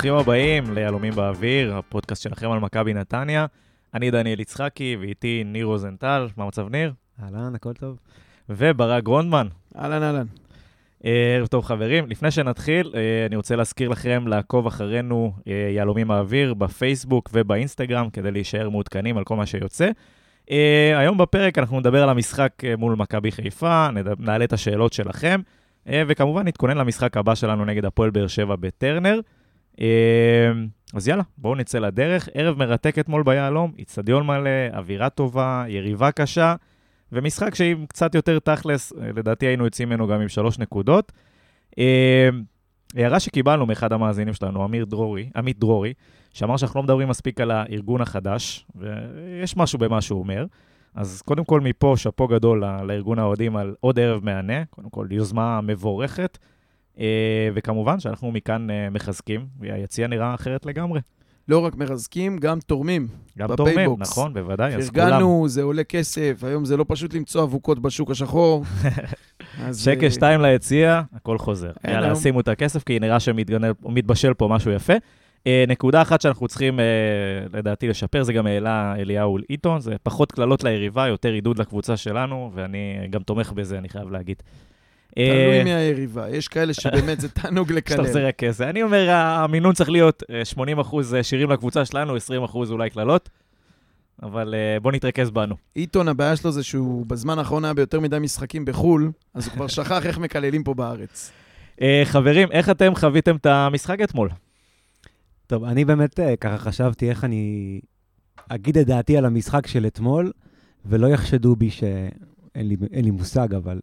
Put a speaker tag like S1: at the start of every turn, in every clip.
S1: ברוכים הבאים ליהלומים באוויר, הפודקאסט שלכם על מכבי נתניה. אני דניאל יצחקי, ואיתי ניר רוזנטל. מה המצב, ניר?
S2: אהלן, הכל טוב.
S1: וברק גרונדמן.
S3: אהלן, אהלן.
S1: ערב טוב, חברים. לפני שנתחיל, אה, אני רוצה להזכיר לכם לעקוב אחרינו, אה, יהלומים באוויר, בפייסבוק ובאינסטגרם, כדי להישאר מעודכנים על כל מה שיוצא. אה, היום בפרק אנחנו נדבר על המשחק מול מכבי חיפה, נעלה את השאלות שלכם, וכמובן נתכונן למשחק הבא שלנו נגד הפועל באר שבע בטרנר. אז יאללה, בואו נצא לדרך. ערב מרתק אתמול ביהלום, איצטדיון מלא, אווירה טובה, יריבה קשה, ומשחק שעם קצת יותר תכלס, לדעתי היינו יוצאים ממנו גם עם שלוש נקודות. אמ, הערה שקיבלנו מאחד המאזינים שלנו, אמיר דרורי, עמית דרורי, שאמר שאנחנו לא מדברים מספיק על הארגון החדש, ויש משהו במה שהוא אומר. אז קודם כל מפה, שאפו גדול לארגון האוהדים על עוד ערב מהנה, קודם כל יוזמה מבורכת. אה, וכמובן שאנחנו מכאן אה, מחזקים, והיציע נראה אחרת לגמרי.
S3: לא רק מחזקים, גם תורמים.
S1: גם תורמים, נכון, בוודאי,
S3: אז כולם. פרגנו, זה עולה כסף, היום זה לא פשוט למצוא אבוקות בשוק השחור.
S1: שקל אה, שתיים ליציע, הכל חוזר. יאללה, שימו את הכסף, כי נראה שמתבשל פה משהו יפה. נקודה אחת שאנחנו צריכים, לדעתי, לשפר, זה גם העלה אליהו עיתון, זה פחות קללות ליריבה, יותר עידוד לקבוצה שלנו, ואני גם תומך בזה, אני חייב להגיד.
S3: תלוי אה, מהיריבה, יש כאלה שבאמת זה תענוג לקלל.
S1: שאתה זורק כסף. אני אומר, המינון צריך להיות 80 אה, אחוז אה, שירים לקבוצה שלנו, 20 אחוז אולי קללות, אבל בוא נתרכז בנו.
S3: עיתון, הבעיה שלו זה שהוא בזמן האחרון היה ביותר מדי משחקים בחו"ל, אז הוא כבר שכח איך מקללים פה בארץ.
S1: חברים, איך אתם חוויתם את המשחק אתמול?
S2: טוב, אני באמת ככה חשבתי איך אני אגיד את דעתי על המשחק של אתמול, ולא יחשדו בי שאין לי, לי מושג, אבל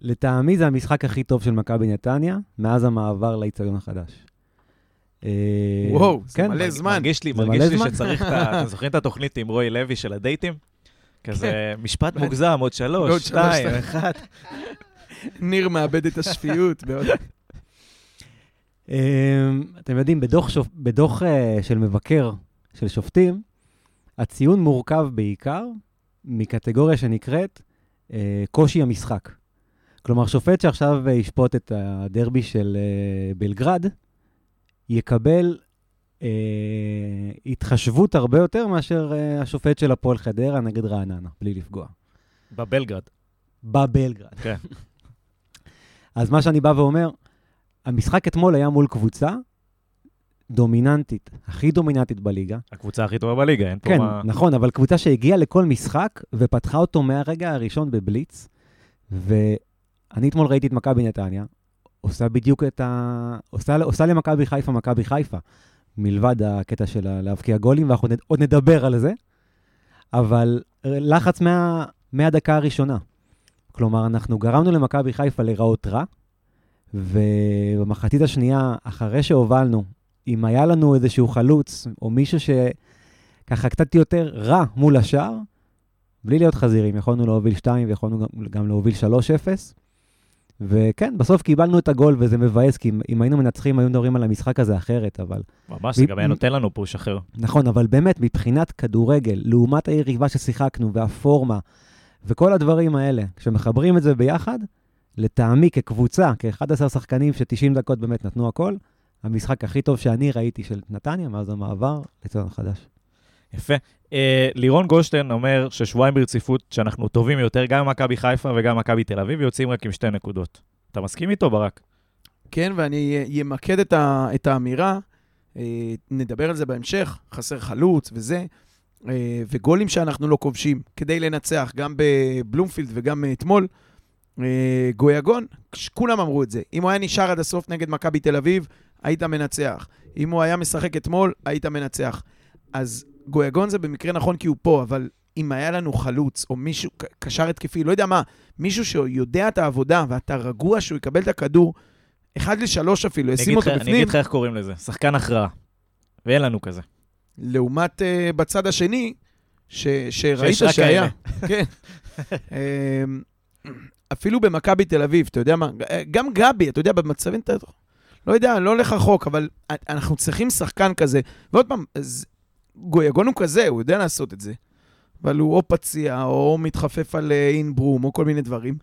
S2: לטעמי זה המשחק הכי טוב של מכבי נתניה, מאז המעבר לאיצטדיון החדש.
S3: אה, וואו, זה כן, מלא זמן.
S1: מרגיש לי, מרגיש לי שצריך את ה... אתם זוכרים את התוכנית עם רועי לוי של הדייטים? כזה כן. משפט מוגזם, עוד שלוש, שתיים, אחד.
S3: ניר מאבד את השפיות.
S2: אמ, אתם יודעים, בדוח אה, של מבקר של שופטים, הציון מורכב בעיקר מקטגוריה שנקראת אה, קושי המשחק. כלומר, שופט שעכשיו ישפוט את הדרבי של uh, בלגרד, יקבל uh, התחשבות הרבה יותר מאשר uh, השופט של הפועל חדרה נגד רעננה, בלי לפגוע.
S1: בבלגרד.
S2: בבלגרד. כן. אז מה שאני בא ואומר, המשחק אתמול היה מול קבוצה דומיננטית, הכי דומיננטית בליגה.
S1: הקבוצה הכי טובה בליגה, אין
S2: פה כן, מה... כן, נכון, אבל קבוצה שהגיעה לכל משחק ופתחה אותו מהרגע הראשון בבליץ, ו... אני אתמול ראיתי את מכבי נתניה, עושה בדיוק את ה... עושה, עושה למכבי חיפה מכבי חיפה, מלבד הקטע של להבקיע גולים, ואנחנו עוד נדבר על זה, אבל לחץ מה, מהדקה הראשונה. כלומר, אנחנו גרמנו למכבי חיפה להיראות רע, ובמחצית השנייה, אחרי שהובלנו, אם היה לנו איזשהו חלוץ, או מישהו שככה קצת יותר רע מול השאר, בלי להיות חזירים, יכולנו להוביל 2 ויכולנו גם, להוביל 3-0. וכן, בסוף קיבלנו את הגול, וזה מבאס, כי אם היינו מנצחים, היו מדברים על המשחק הזה אחרת, אבל...
S1: ממש, זה גם היה נותן לנו פוש אחר.
S2: נכון, אבל באמת, מבחינת כדורגל, לעומת היריבה ששיחקנו, והפורמה, וכל הדברים האלה, כשמחברים את זה ביחד, לטעמי, כקבוצה, כ-11 שחקנים ש-90 דקות באמת נתנו הכל, המשחק הכי טוב שאני ראיתי של נתניה מאז המעבר לציון החדש.
S1: יפה. אה, לירון גולדשטיין אומר ששבועיים ברציפות, שאנחנו טובים יותר, גם מכבי חיפה וגם מכבי תל אביב, ויוצאים רק עם שתי נקודות. אתה מסכים איתו, ברק?
S3: כן, ואני אמקד את, את האמירה, אה, נדבר על זה בהמשך, חסר חלוץ וזה, אה, וגולים שאנחנו לא כובשים כדי לנצח, גם בבלומפילד וגם אתמול. גויגון, כולם אמרו את זה. אם הוא היה נשאר עד הסוף נגד מכבי תל אביב, היית מנצח. אם הוא היה משחק אתמול, היית מנצח. אז גויגון זה במקרה נכון כי הוא פה, אבל אם היה לנו חלוץ, או מישהו, קשר התקפי, לא יודע מה, מישהו שיודע את העבודה, ואתה רגוע שהוא יקבל את הכדור, אחד לשלוש אפילו, ישים אותו בפנים.
S1: אני אגיד לך איך קוראים לזה, שחקן הכרעה. ואין לנו כזה.
S3: לעומת uh, בצד השני, ש, שראית שהיה. כן. אמ, אפילו במכבי תל אביב, אתה יודע מה, גם גבי, אתה יודע, במצבים, אתה לא יודע, לא הולך רחוק, אבל אנחנו צריכים שחקן כזה. ועוד פעם, גויגון הוא כזה, הוא יודע לעשות את זה. אבל הוא או פציע, או מתחפף על אה, אינברום, או כל מיני דברים.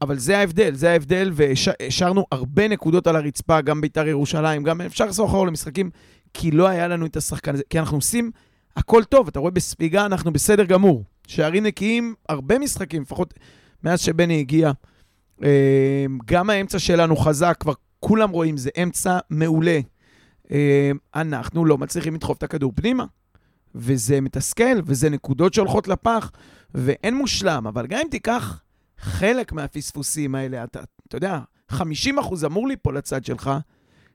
S3: אבל זה ההבדל, זה ההבדל, והשארנו הרבה נקודות על הרצפה, גם בית"ר ירושלים, גם אפשר לעשות אחורה למשחקים, כי לא היה לנו את השחקן הזה. כי אנחנו עושים הכל טוב, אתה רואה בספיגה, אנחנו בסדר גמור. שערים נקיים, הרבה משחקים, לפחות מאז שבני הגיע. אה, גם האמצע שלנו חזק, כבר כולם רואים, זה אמצע מעולה. אה, אנחנו לא מצליחים לדחוף את הכדור פנימה. וזה מתסכל, וזה נקודות שהולכות לפח, ואין מושלם, אבל גם אם תיקח חלק מהפספוסים האלה, אתה, אתה יודע, 50 אחוז אמור ליפול לצד שלך,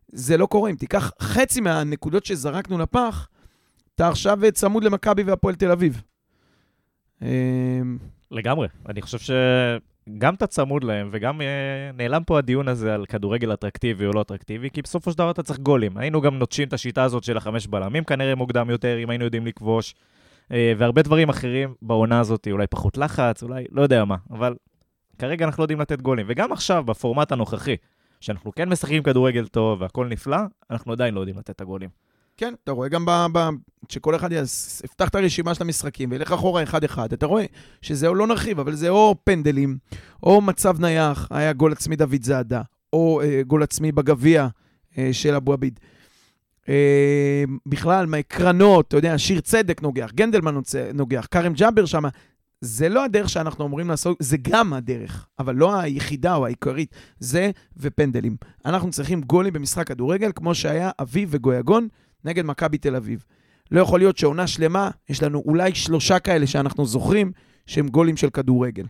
S3: זה לא קורה. אם תיקח חצי מהנקודות שזרקנו לפח, אתה עכשיו צמוד למכבי והפועל תל אביב.
S1: אמ, לגמרי. אני חושב שגם אתה צמוד להם, וגם אה, נעלם פה הדיון הזה על כדורגל אטרקטיבי או לא אטרקטיבי, כי בסופו של דבר אתה צריך גולים. היינו גם נוטשים את השיטה הזאת של החמש בלמים כנראה מוקדם יותר, אם היינו יודעים לכבוש, אה, והרבה דברים אחרים בעונה הזאת, אולי פחות לחץ, אולי לא יודע מה, אבל כרגע אנחנו לא יודעים לתת גולים. וגם עכשיו, בפורמט הנוכחי, שאנחנו כן משחקים כדורגל טוב והכל נפלא, אנחנו עדיין לא יודעים לתת את הגולים.
S3: כן, אתה רואה גם ב... ב שכל אחד יפתח את הרשימה של המשחקים וילך אחורה אחד-אחד, אתה רואה שזה לא נרחיב, אבל זה או פנדלים, או מצב נייח, היה גול עצמי דוד זאדה, או אה, גול עצמי בגביע אה, של אבו עביד. אה, בכלל, מהקרנות, אתה יודע, שיר צדק נוגח, גנדלמן נוגח, כרם ג'אבר שם, זה לא הדרך שאנחנו אמורים לעשות, זה גם הדרך, אבל לא היחידה או העיקרית, זה ופנדלים. אנחנו צריכים גולים במשחק כדורגל, כמו שהיה אביב וגויגון נגד מכבי תל אביב. לא יכול להיות שעונה שלמה, יש לנו אולי שלושה כאלה שאנחנו זוכרים, שהם גולים של כדורגל.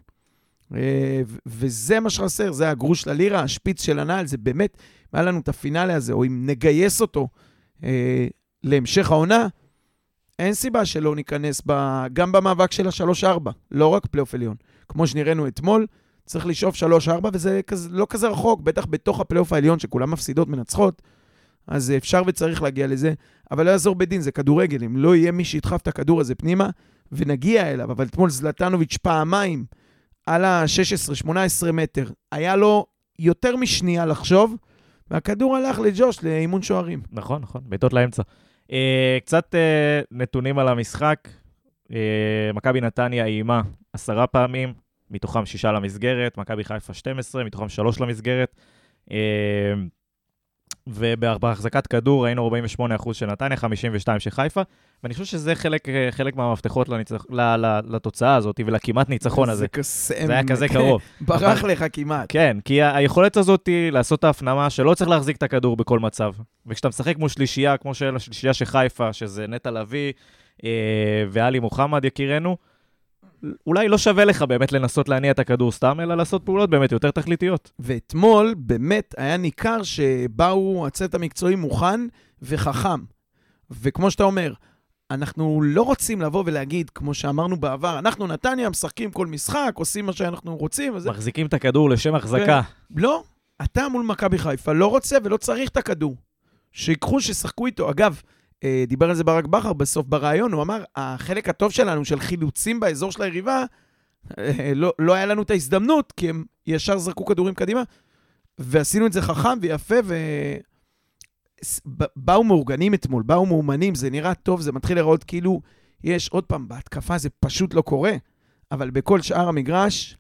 S3: אה, וזה מה שחסר, זה הגרוש ללירה, השפיץ של הנעל, זה באמת, היה לנו את הפינאלה הזה, או אם נגייס אותו אה, להמשך העונה, אין סיבה שלא ניכנס ב... גם במאבק של ה-3-4, לא רק פלייאוף עליון. כמו שנראינו אתמול, צריך לשאוף 3-4, וזה כזה, לא כזה רחוק, בטח בתוך הפלייאוף העליון, שכולם מפסידות, מנצחות, אז אפשר וצריך להגיע לזה, אבל לא יעזור בית דין, זה כדורגל. אם לא יהיה מי שידחף את הכדור הזה פנימה, ונגיע אליו, אבל אתמול זלטנוביץ' פעמיים על ה-16-18 מטר, היה לו יותר משנייה לחשוב, והכדור הלך לג'וש לאימון שוערים.
S1: נכון, נכון, בעיטות לאמצע. Uh, קצת uh, נתונים על המשחק. Uh, מכבי נתניה איימה עשרה פעמים, מתוכם שישה למסגרת, מכבי חיפה 12, מתוכם שלוש למסגרת. Uh, ובהחזקת כדור היינו 48% של נתניה, 52% של חיפה, ואני חושב שזה חלק, חלק מהמפתחות לניצח, ל, ל, לתוצאה הזאת ולכמעט ניצחון הזה. זה
S3: קסם.
S1: זה היה כזה קרוב.
S3: ברח לך כמעט.
S1: כן, כי היכולת הזאת היא לעשות את ההפנמה שלא צריך להחזיק את הכדור בכל מצב. וכשאתה משחק מול שלישייה, כמו של השלישייה של חיפה, שזה נטע לביא אה, ואלי מוחמד יקירנו, אולי לא שווה לך באמת לנסות להניע את הכדור סתם, אלא לעשות פעולות באמת יותר תכליתיות.
S3: ואתמול באמת היה ניכר שבאו הצוות המקצועי מוכן וחכם. וכמו שאתה אומר, אנחנו לא רוצים לבוא ולהגיד, כמו שאמרנו בעבר, אנחנו נתניה, משחקים כל משחק, עושים מה שאנחנו רוצים. וזה...
S1: מחזיקים את הכדור לשם החזקה.
S3: ו... לא, אתה מול מכבי חיפה לא רוצה ולא צריך את הכדור. שיקחו, שישחקו איתו. אגב, דיבר על זה ברק בכר בסוף בריאיון, הוא אמר, החלק הטוב שלנו, של חילוצים באזור של היריבה, אה, לא, לא היה לנו את ההזדמנות, כי הם ישר זרקו כדורים קדימה, ועשינו את זה חכם ויפה, ובאו מאורגנים אתמול, באו מאומנים, זה נראה טוב, זה מתחיל לראות כאילו יש, עוד פעם, בהתקפה זה פשוט לא קורה, אבל בכל שאר המגרש,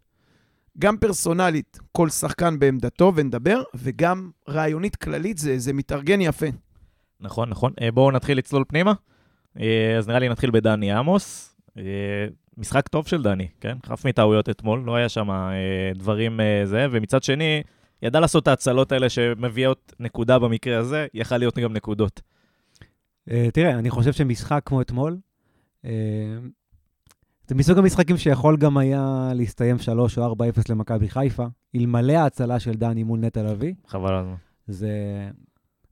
S3: גם פרסונלית, כל שחקן בעמדתו ונדבר, וגם רעיונית כללית זה, זה מתארגן יפה.
S1: נכון, נכון. אה, בואו נתחיל לצלול פנימה. אה, אז נראה לי נתחיל בדני עמוס. אה, משחק טוב של דני, כן? חף מטעויות אתמול, לא היה שם דברים זה, ומצד שני, ידע לעשות את ההצלות האלה שמביאות נקודה במקרה הזה, יכל להיות גם נקודות.
S2: תראה, אני חושב שמשחק כמו אתמול, זה מסוג המשחקים שיכול גם היה להסתיים 3 או 4-0 למכבי חיפה, אלמלא ההצלה של דני מול נטע לביא.
S1: חבל על
S2: זה.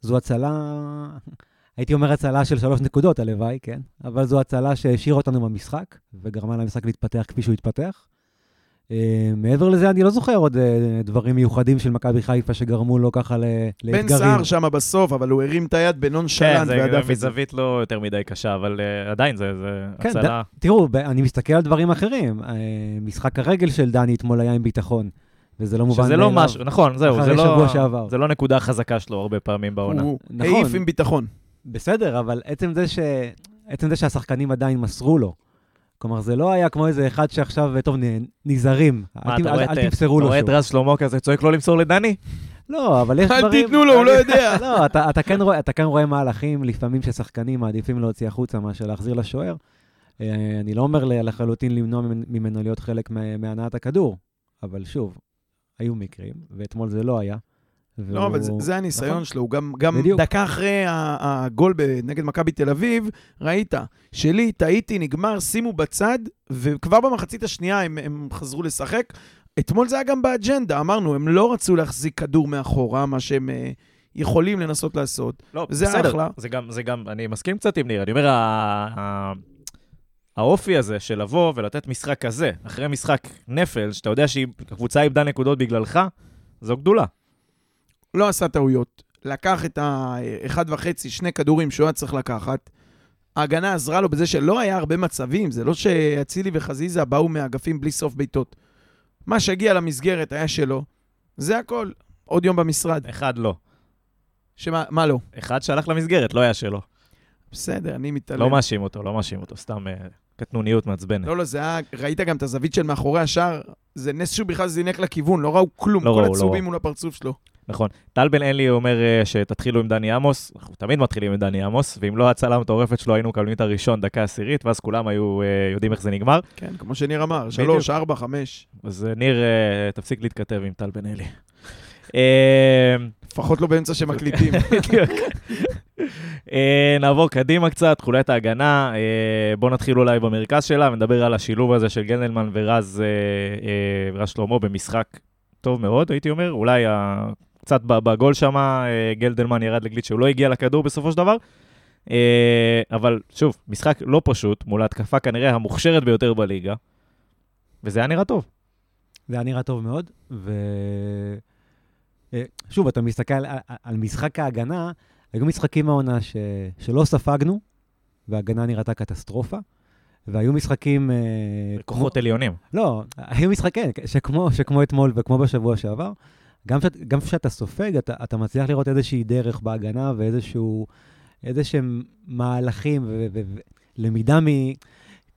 S2: זו הצלה, הייתי אומר הצלה של שלוש נקודות, הלוואי, כן? אבל זו הצלה שהשאירה אותנו במשחק, וגרמה למשחק להתפתח כפי שהוא התפתח. Uh, מעבר לזה, אני לא זוכר עוד uh, דברים מיוחדים של מכבי חיפה שגרמו לו ככה לאתגרים.
S3: בן סער שם בסוף, אבל הוא הרים את היד בנונשלנט
S1: כן, והדף את זה. כן, זה מזווית לא יותר מדי קשה, אבל uh, עדיין זה, זה כן, הצלה.
S2: ד... תראו, אני מסתכל על דברים אחרים. Uh, משחק הרגל של דני אתמול היה עם ביטחון. וזה לא מובן
S1: שזה
S2: מאליו.
S1: לא משהו, נכון, זהו, זה
S2: אחרי
S1: לא,
S2: שבוע שעבר.
S1: זה לא נקודה חזקה שלו הרבה פעמים בעונה.
S3: הוא
S2: נכון.
S3: העיף עם ביטחון.
S2: בסדר, אבל עצם זה, ש... עצם זה שהשחקנים עדיין מסרו לו. כלומר, זה לא היה כמו איזה אחד שעכשיו, טוב, נזהרים.
S1: מה,
S2: אל, ת-
S1: אתה
S2: אל,
S1: רואה
S2: אל
S1: את-
S2: תמסרו
S1: אתה
S2: לו
S1: רואה את
S2: שוב.
S1: רז שלמה כזה צועק לא למסור לדני?
S2: לא, אבל יש
S3: אל
S2: דברים...
S3: תיתנו לו, הוא לא יודע.
S2: לא, אתה, אתה, כן רואה, אתה כן רואה מהלכים לפעמים ששחקנים מעדיפים להוציא החוצה מאשר להחזיר לשוער. אה, אני לא אומר לחלוטין למנוע ממנו- להיות חלק מה- מהנעת הכדור, אבל שוב, היו מקרים, ואתמול זה לא היה.
S3: לא, אבל זה-
S2: והוא-
S3: זה הניסיון
S2: נכון.
S3: שלו. הוא גם, גם
S2: בדיוק.
S3: דקה אחרי ה- הגול נגד מכבי תל אביב, ראית, שלי, טעיתי, נגמר, שימו בצד, וכבר במחצית השנייה הם, הם חזרו לשחק. אתמול זה היה גם באג'נדה, אמרנו, הם לא רצו להחזיק כדור מאחורה, מה שהם אה, יכולים לנסות לעשות.
S1: לא,
S3: זה
S1: בסדר.
S3: אחלה.
S1: זה גם, זה גם, אני מסכים קצת עם ניר, אני אומר, ה- ה- האופי הזה של לבוא ולתת משחק כזה, אחרי משחק נפל, שאתה יודע שהקבוצה איבדה נקודות בגללך, זו גדולה.
S3: לא עשה טעויות. לקח את האחד וחצי, שני כדורים שהוא היה צריך לקחת. ההגנה עזרה לו בזה שלא היה הרבה מצבים, זה לא שאצילי וחזיזה באו מאגפים בלי סוף בעיטות. מה שהגיע למסגרת היה שלו. זה הכל. עוד יום במשרד.
S1: אחד לא.
S3: שמה, מה לא?
S1: אחד שהלך למסגרת, לא היה שלו.
S3: בסדר, אני מתעלם.
S1: לא מאשים אותו, לא מאשים אותו, סתם אה, קטנוניות מעצבנת.
S3: לא, לא, זה היה, ראית גם את הזווית של מאחורי השער, זה נס שהוא בכלל זינק לכיוון, לא ראו כלום,
S1: לא
S3: כל
S1: ראו, לא
S3: הצהובים
S1: ראו.
S3: מול הפרצוף שלו.
S1: נכון. טל בן אלי אומר אה, שתתחילו עם דני עמוס, אנחנו תמיד מתחילים עם דני עמוס, ואם לא הצלה המטורפת שלו, היינו מקבלים את הראשון, דקה עשירית, ואז כולם היו אה, יודעים איך זה נגמר.
S3: כן, כמו שניר אמר. שלוש, ארבע, חמש.
S1: אז אה, ניר, תפסיק להתכתב עם טל בן אלי. אה,
S3: לפחות לא באמצע שמקליטים.
S1: אה, נעבור קדימה קצת, חוליית ההגנה. אה, בואו נתחיל אולי במרכז שלה ונדבר על השילוב הזה של גנדלמן ורז, אה, אה, שלמה במשחק טוב מאוד, הייתי אומר. אולי קצת בגול שם, אה, גלדלמן ירד לגליץ' שהוא לא הגיע לכדור בסופו של דבר. אבל שוב, משחק לא פשוט, מול ההתקפה כנראה המוכשרת ביותר בליגה, וזה היה נראה טוב.
S2: זה היה נראה טוב מאוד, ו... אה, שוב, אתה מסתכל על, על משחק ההגנה, היו משחקים מהעונה ש... שלא ספגנו, וההגנה נראתה קטסטרופה, והיו משחקים... אה,
S1: כוחות עליונים.
S2: לא, היו משחקים, כן, שכמו, שכמו אתמול וכמו בשבוע שעבר, גם, שאת, גם כשאתה סופג, אתה, אתה מצליח לראות איזושהי דרך בהגנה ואיזשהו, איזשהם מהלכים ולמידה מ...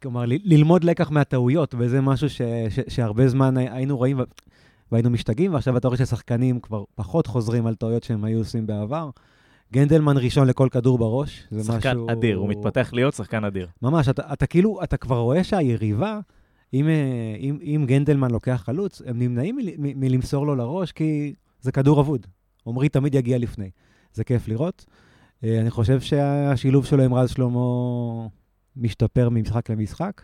S2: כלומר, ל, ללמוד לקח מהטעויות, וזה משהו ש, ש, שהרבה זמן הי- היינו רואים והיינו משתגעים, ועכשיו אתה רואה ששחקנים כבר פחות חוזרים על טעויות שהם היו עושים בעבר. גנדלמן ראשון לכל כדור בראש, זה
S1: שחקן
S2: משהו...
S1: אדיר, הוא מתפתח להיות שחקן אדיר.
S2: ממש, אתה, אתה כאילו, אתה כבר רואה שהיריבה, אם, אה, אם, אם גנדלמן לוקח חלוץ, הם נמנעים מ, מלמסור לו לראש, כי זה כדור אבוד. עמרי תמיד יגיע לפני. זה כיף לראות. אה, אני חושב שהשילוב שלו עם רז שלמה משתפר ממשחק למשחק.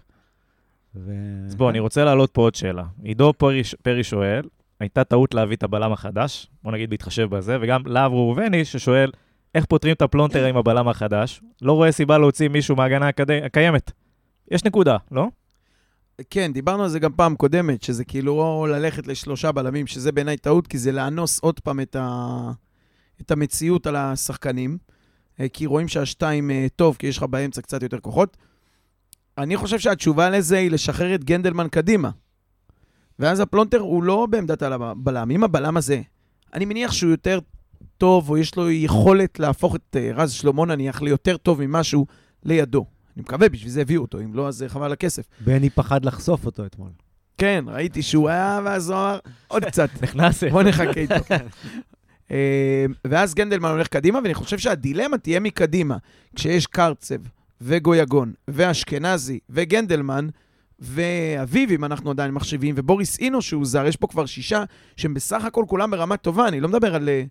S2: ו...
S1: אז בוא, אני רוצה להעלות פה עוד שאלה. עידו פרי, פרי שואל, הייתה טעות להביא את הבלם החדש, בוא נגיד בהתחשב בזה, וגם להב ראובני ששואל, איך פותרים את הפלונטר עם הבלם החדש? לא רואה סיבה להוציא מישהו מההגנה הקד... הקיימת. יש נקודה, לא?
S3: כן, דיברנו על זה גם פעם קודמת, שזה כאילו או ללכת לשלושה בלמים, שזה בעיניי טעות, כי זה לאנוס עוד פעם את, ה... את המציאות על השחקנים, אה, כי רואים שהשתיים אה, טוב, כי יש לך באמצע קצת יותר כוחות. אני חושב שהתשובה לזה היא לשחרר את גנדלמן קדימה. ואז הפלונטר הוא לא בעמדת הבלם. אם הבלם הזה, אני מניח שהוא יותר טוב, או יש לו יכולת להפוך את אה, רז שלמה נניח ליותר טוב ממשהו לידו. אני מקווה, בשביל זה הביאו אותו, אם לא, אז אה, חבל הכסף.
S2: בני פחד לחשוף אותו אתמול.
S3: כן, ראיתי שהוא היה, ואז הוא אמר, עוד קצת,
S1: נכנס.
S3: בוא נחכה איתו. אה, ואז גנדלמן הולך קדימה, ואני חושב שהדילמה תהיה מקדימה. כשיש קרצב, וגויגון, ואשכנזי, וגנדלמן, ואביב, אם אנחנו עדיין מחשבים, ובוריס אינו שהוא זר, יש פה כבר שישה שהם בסך הכל כולם ברמה טובה, אני לא מדבר על אה,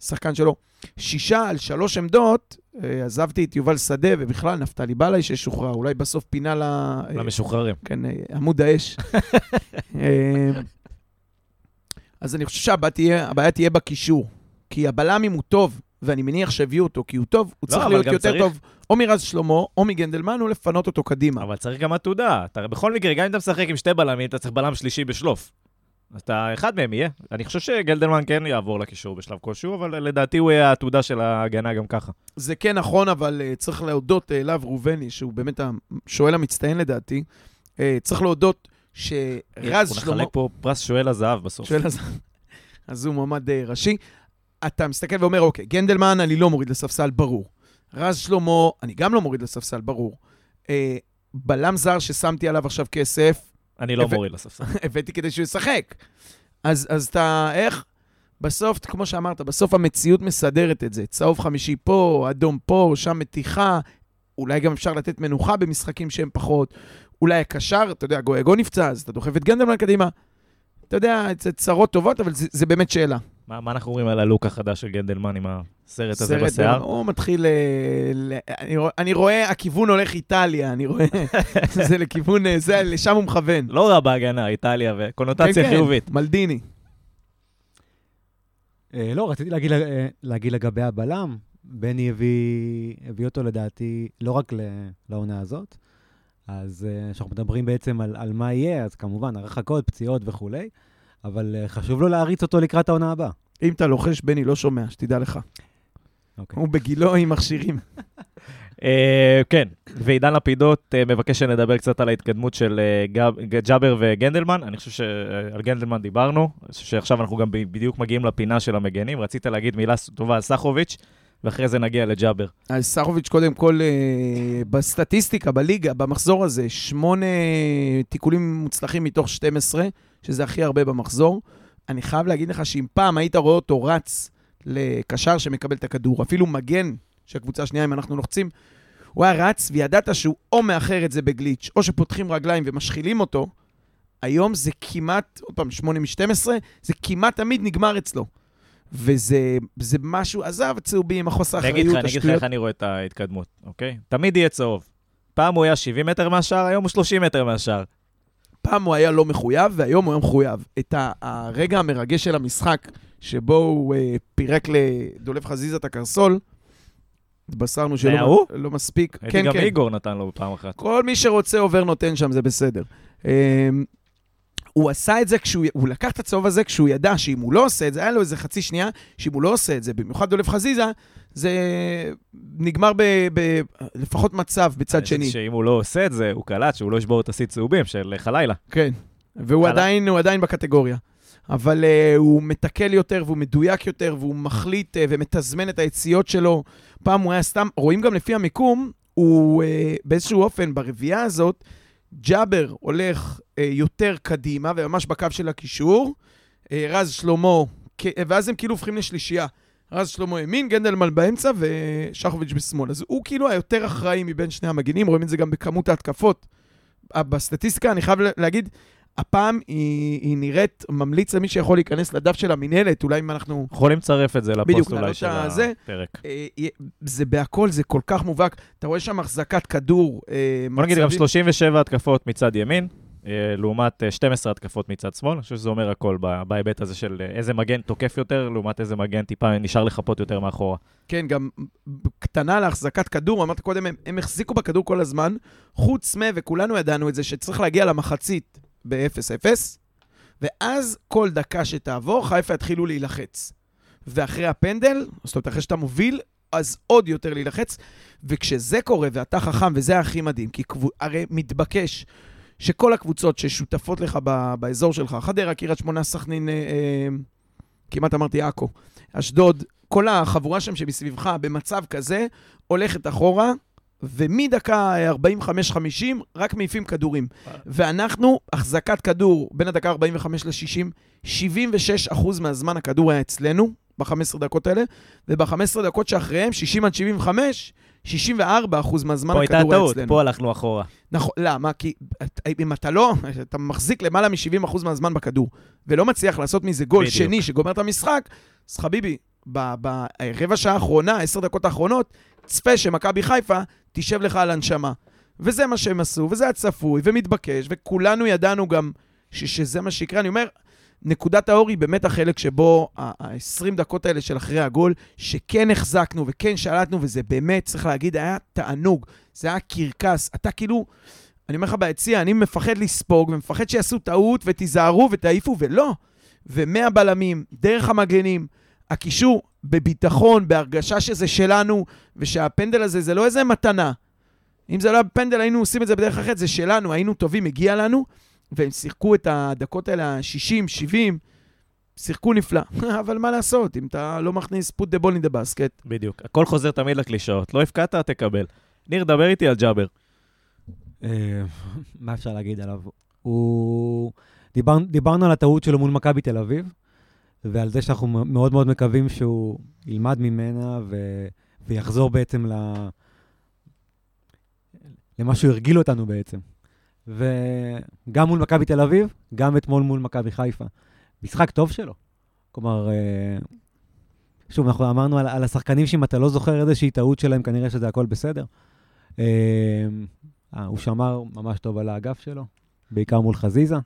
S3: שחקן שלו. שישה על שלוש עמדות, אה, עזבתי את יובל שדה, ובכלל נפתלי בלעי ששוחרר, אולי בסוף פינה ל... אה,
S1: למשוחררים.
S3: כן, עמוד האש. אז אני חושב שהבעיה תהיה, תהיה בקישור. כי הבלם, אם הוא טוב, ואני מניח שהביאו אותו כי הוא טוב, הוא
S1: לא,
S3: צריך להיות יותר
S1: צריך-
S3: טוב או מרז שלמה, או מגנדלמן, או לפנות אותו קדימה.
S1: אבל צריך גם עתודה. אתה, בכל מקרה, גם אם אתה משחק עם שתי בלמים, אתה צריך בלם שלישי בשלוף. אז אתה, אחד מהם יהיה. אני חושב שגלדלמן כן יעבור לקישור בשלב כלשהו, אבל לדעתי הוא יהיה העתודה של ההגנה גם ככה.
S3: זה כן נכון, אבל uh, צריך להודות uh, לאב ראובני, שהוא באמת השואל המצטיין לדעתי. Uh, צריך להודות שרז שלמה...
S1: נחלק פה פרס שואל הזהב בסוף.
S3: שואל אז... אז הוא מועמד אה, ראשי. אתה מסתכל ואומר, אוקיי, גנדלמן, אני לא מוריד לספסל, ברור. רז שלמה, אני גם לא מוריד לספסל, ברור. אה, בלם זר ששמתי עליו עכשיו כסף,
S1: אני לא
S3: הבא-
S1: מוריד לספסל.
S3: הבאתי כדי שהוא ישחק. אז, אז אתה, איך? בסוף, כמו שאמרת, בסוף המציאות מסדרת את זה. צהוב חמישי פה, אדום פה, שם מתיחה. אולי גם אפשר לתת מנוחה במשחקים שהם פחות. אולי הקשר, אתה יודע, גויגו נפצע, אז אתה דוחף את גנדלמן קדימה. אתה יודע, זה צרות טובות, אבל זה, זה באמת שאלה.
S1: מה מה אנחנו אומרים על הלוק החדש של גנדלמן עם הסרט הזה
S3: סרט,
S1: בשיער?
S3: הוא מתחיל... אה, ל- אני, רואה, אני רואה, הכיוון הולך איטליה, אני רואה, זה לכיוון, אה, זה, לשם הוא מכוון.
S1: לא רע בהגנה, איטליה וקונוטציה
S3: כן, כן,
S1: חיובית.
S3: מלדיני.
S2: אה, לא, רציתי להגיד, להגיד לגבי הבלם. בני הביא, הביא אותו לדעתי לא רק ל- לעונה הזאת, אז כשאנחנו מדברים בעצם על, על מה יהיה, אז כמובן, הרחקות, פציעות וכולי, אבל אה, חשוב לו להריץ אותו לקראת העונה הבאה.
S3: אם אתה לוחש, בני לא שומע, שתדע לך.
S2: אוקיי.
S3: הוא בגילו עם מכשירים.
S1: אה, כן, ועידן לפידות אה, מבקש שנדבר קצת על ההתקדמות של גב- ג'אבר וגנדלמן. אני חושב שעל גנדלמן דיברנו, שעכשיו אנחנו גם בדיוק מגיעים לפינה של המגנים. רצית להגיד מילה טובה על סחוביץ', ואחרי זה נגיע לג'אבר.
S3: אז סחוביץ', קודם כל, בסטטיסטיקה, בליגה, במחזור הזה, שמונה תיקולים מוצלחים מתוך 12, שזה הכי הרבה במחזור. אני חייב להגיד לך שאם פעם היית רואה אותו רץ לקשר שמקבל את הכדור, אפילו מגן של הקבוצה השנייה, אם אנחנו לוחצים, הוא היה רץ וידעת שהוא או מאחר את זה בגליץ', או שפותחים רגליים ומשחילים אותו. היום זה כמעט, עוד פעם, 8 מ-12, זה כמעט תמיד נגמר אצלו. וזה זה משהו, עזב, צהובים, החוסר אחריות,
S1: לך, אני אגיד לך
S3: השטויות.
S1: איך אני רואה את ההתקדמות, אוקיי? תמיד יהיה צהוב. פעם הוא היה 70 מטר מהשער, היום הוא 30 מטר מהשער.
S3: פעם הוא היה לא מחויב, והיום הוא היה מחויב. את הרגע המרגש של המשחק, שבו הוא אה, פירק לדולב חזיזה את הקרסול, התבשרנו שלא
S1: הוא?
S3: לא מספיק.
S1: הייתי
S3: כן,
S1: גם
S3: כן.
S1: איגור נתן לו פעם אחת.
S3: כל מי שרוצה עובר נותן שם, זה בסדר. אה, הוא עשה את זה כשהוא, הוא לקח את הצהוב הזה כשהוא ידע שאם הוא לא עושה את זה, היה לו איזה חצי שנייה, שאם הוא לא עושה את זה, במיוחד דולב חזיזה, זה נגמר בלפחות מצב בצד שני.
S1: שאם הוא לא עושה את זה, הוא קלט שהוא לא ישבור את השיא צהובים של חלילה.
S3: כן, והוא. עדיין, עדיין בקטגוריה. אבל uh, הוא מתקל יותר והוא מדויק יותר והוא מחליט uh, ומתזמן את היציאות שלו. פעם הוא היה סתם, רואים גם לפי המיקום, הוא uh, באיזשהו אופן, ברביעייה הזאת, ג'אבר הולך uh, יותר קדימה וממש בקו של הקישור, uh, רז שלמה, כ- ואז הם כאילו הופכים לשלישייה. רז שלמה ימין, גנדלמן באמצע ושחוביץ' בשמאל. אז הוא כאילו היותר אחראי מבין שני המגינים, רואים את זה גם בכמות ההתקפות. בסטטיסטיקה, אני חייב לה- להגיד, הפעם היא, היא נראית, ממליץ למי שיכול להיכנס לדף של המינהלת, אולי אם אנחנו...
S1: יכולים לצרף את זה
S3: בדיוק,
S1: לפוסט אולי
S3: להעלות
S1: של
S3: הזה.
S1: הפרק.
S3: אה, זה בהכל, זה כל כך מובהק. אתה רואה שם החזקת כדור. אה,
S1: בוא נגיד גם
S3: מצבים-
S1: 37 התקפות מצד ימין, לעומת אה, 12 התקפות מצד שמאל. אני חושב שזה אומר הכל בהיבט הזה של אה, איזה מגן תוקף יותר, לעומת איזה מגן טיפה נשאר לחפות יותר מאחורה.
S3: כן, גם קטנה להחזקת כדור, אמרת קודם, הם, הם החזיקו בכדור כל הזמן, חוץ מ, וכולנו ידענו את זה, שצריך להגיע למחצית ב-0-0, ואז כל דקה שתעבור, חיפה יתחילו להילחץ. ואחרי הפנדל, זאת אומרת, אחרי שאתה מוביל, אז עוד יותר להילחץ. וכשזה קורה, ואתה חכם, וזה הכי מדהים, כי קבו, הרי מתבקש שכל הקבוצות ששותפות לך ב, באזור שלך, חדרה, קריית שמונה, סכנין, אה, אה, כמעט אמרתי עכו, אשדוד, כל החבורה שם שמסביבך במצב כזה, הולכת אחורה, ומדקה 45-50 רק מעיפים כדורים. ואנחנו, החזקת כדור בין הדקה 45 ל-60, 76% מהזמן הכדור היה אצלנו, ב-15 דקות האלה, וב-15 דקות שאחריהם, 60 עד 75, 64 אחוז מהזמן
S1: פה הייתה
S3: הכדור היה
S1: טעות,
S3: אצלנו.
S1: פה הלכנו אחורה.
S3: נכון, למה? כי את- אם אתה לא, אתה מחזיק למעלה מ-70% מהזמן בכדור, ולא מצליח לעשות מזה גול
S1: בדיוק.
S3: שני שגומר את המשחק, אז חביבי, ברבע שעה האחרונה, עשר דקות האחרונות, צפה שמכבי חיפה תשב לך על הנשמה. וזה מה שהם עשו, וזה היה צפוי ומתבקש, וכולנו ידענו גם ש- שזה מה שיקרה. אני אומר, נקודת האור היא באמת החלק שבו ה-20 דקות האלה של אחרי הגול, שכן החזקנו וכן שלטנו, וזה באמת, צריך להגיד, היה תענוג. זה היה קרקס. אתה כאילו, אני אומר לך ביציע, אני מפחד לספוג ומפחד שיעשו טעות ותיזהרו ותעיפו, ולא. ומאה בלמים, דרך המגנים, הקישור בביטחון, בהרגשה שזה שלנו, ושהפנדל הזה זה לא איזה מתנה. אם זה לא היה פנדל, היינו עושים את זה בדרך אחרת, זה שלנו, היינו טובים, מגיע לנו. והם שיחקו את הדקות האלה, ה-60, 70, שיחקו נפלא. אבל מה לעשות, אם אתה לא מכניס put the ball in the basket,
S1: בדיוק. הכל חוזר תמיד לקלישאות. לא הפקעת, תקבל. ניר, דבר איתי על ג'אבר.
S2: אה, מה אפשר להגיד עליו? הוא... דיבר, דיברנו על הטעות שלו מול מכבי תל אביב, ועל זה שאנחנו מאוד מאוד מקווים שהוא ילמד ממנה ו... ויחזור בעצם ל... למה שהוא הרגיל אותנו בעצם. וגם מול מכבי תל אביב, גם אתמול מול מכבי חיפה. משחק טוב שלו. כלומר, אה, שוב, אנחנו אמרנו על, על השחקנים שאם אתה לא זוכר איזושהי טעות שלהם, כנראה שזה הכל בסדר. אה, אה, הוא שמר ממש טוב על האגף שלו, בעיקר מול חזיזה.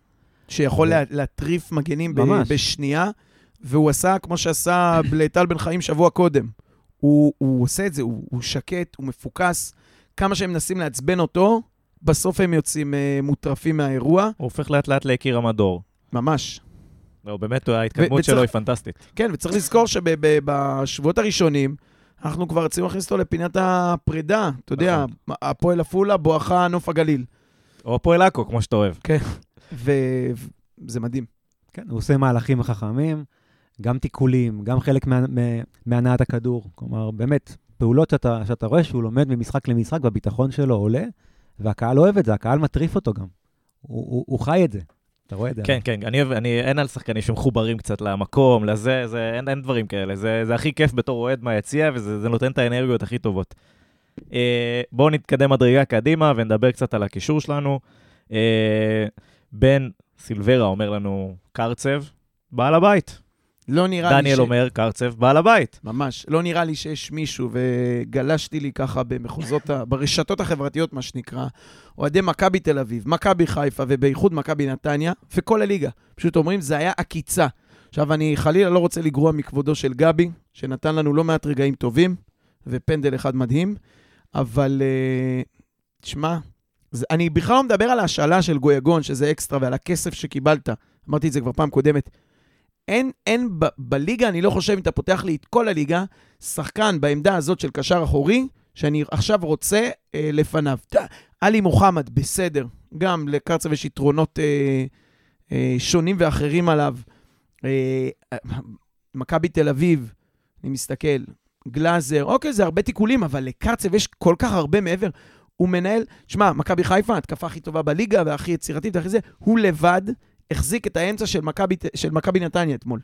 S3: שיכול
S2: ו-
S3: לה, להטריף מגנים
S2: ממש.
S3: בשנייה, והוא עשה כמו שעשה לטל בן חיים שבוע קודם. הוא, הוא עושה את זה, הוא, הוא שקט, הוא מפוקס. כמה שהם מנסים לעצבן אותו, בסוף הם יוצאים uh, מוטרפים מהאירוע.
S1: הוא הופך לאט לאט ליקיר המדור.
S3: ממש.
S1: לא, באמת, ההתקדמות שלו היא פנטסטית.
S3: כן, וצריך לזכור שבשבועות הראשונים, אנחנו כבר רצינו להכניס אותו לפינת הפרידה. אתה יודע,
S1: נכון.
S3: הפועל עפולה, בואכה נוף הגליל.
S1: או הפועל עכו, כמו שאתה אוהב.
S3: וזה מדהים.
S2: כן, הוא עושה מהלכים חכמים, גם תיקולים, גם חלק מה, מה, מהנעת הכדור. כלומר, באמת, פעולות שאתה, שאתה רואה שהוא לומד ממשחק למשחק והביטחון שלו עולה, והקהל אוהב את זה, הקהל מטריף אותו גם. הוא, הוא, הוא חי את זה. אתה רואה את זה.
S1: כן, כן, אני אני, אין על שחקנים שמחוברים קצת למקום, לזה, זה, אין, אין דברים כאלה. זה, זה הכי כיף בתור אוהד מהיציע, וזה זה נותן את האנרגיות הכי טובות. אה, בואו נתקדם מדרגה קדימה ונדבר קצת על הקישור שלנו. אה, בן סילברה אומר לנו, קרצב, בעל הבית.
S3: לא נראה לי
S1: דניאל
S3: ש...
S1: אומר, קרצב, בעל הבית.
S3: ממש. לא נראה לי שיש מישהו, וגלשתי לי ככה במחוזות, ה... ברשתות החברתיות, מה שנקרא, אוהדי מכבי תל אביב, מכבי חיפה, ובייחוד מכבי נתניה, וכל הליגה. פשוט אומרים, זה היה עקיצה. עכשיו, אני חלילה לא רוצה לגרוע מכבודו של גבי, שנתן לנו לא מעט רגעים טובים, ופנדל אחד מדהים, אבל, uh, תשמע, אני בכלל לא מדבר על ההשאלה של גויגון, שזה אקסטרה, ועל הכסף שקיבלת. אמרתי את זה כבר פעם קודמת. אין, אין ב, בליגה, אני לא חושב, אם אתה פותח לי את כל הליגה, שחקן בעמדה הזאת של קשר אחורי, שאני עכשיו רוצה אה, לפניו. עלי מוחמד, בסדר. גם לקרצב יש יתרונות אה, אה, שונים ואחרים עליו. אה, מכבי תל אביב, אני מסתכל, גלאזר, אוקיי, זה הרבה תיקולים, אבל לקרצב יש כל כך הרבה מעבר. הוא מנהל, שמע, מכבי חיפה, ההתקפה הכי טובה בליגה והכי יצירתית והכי זה, הוא לבד החזיק את האמצע של מכבי, של מכבי נתניה אתמול.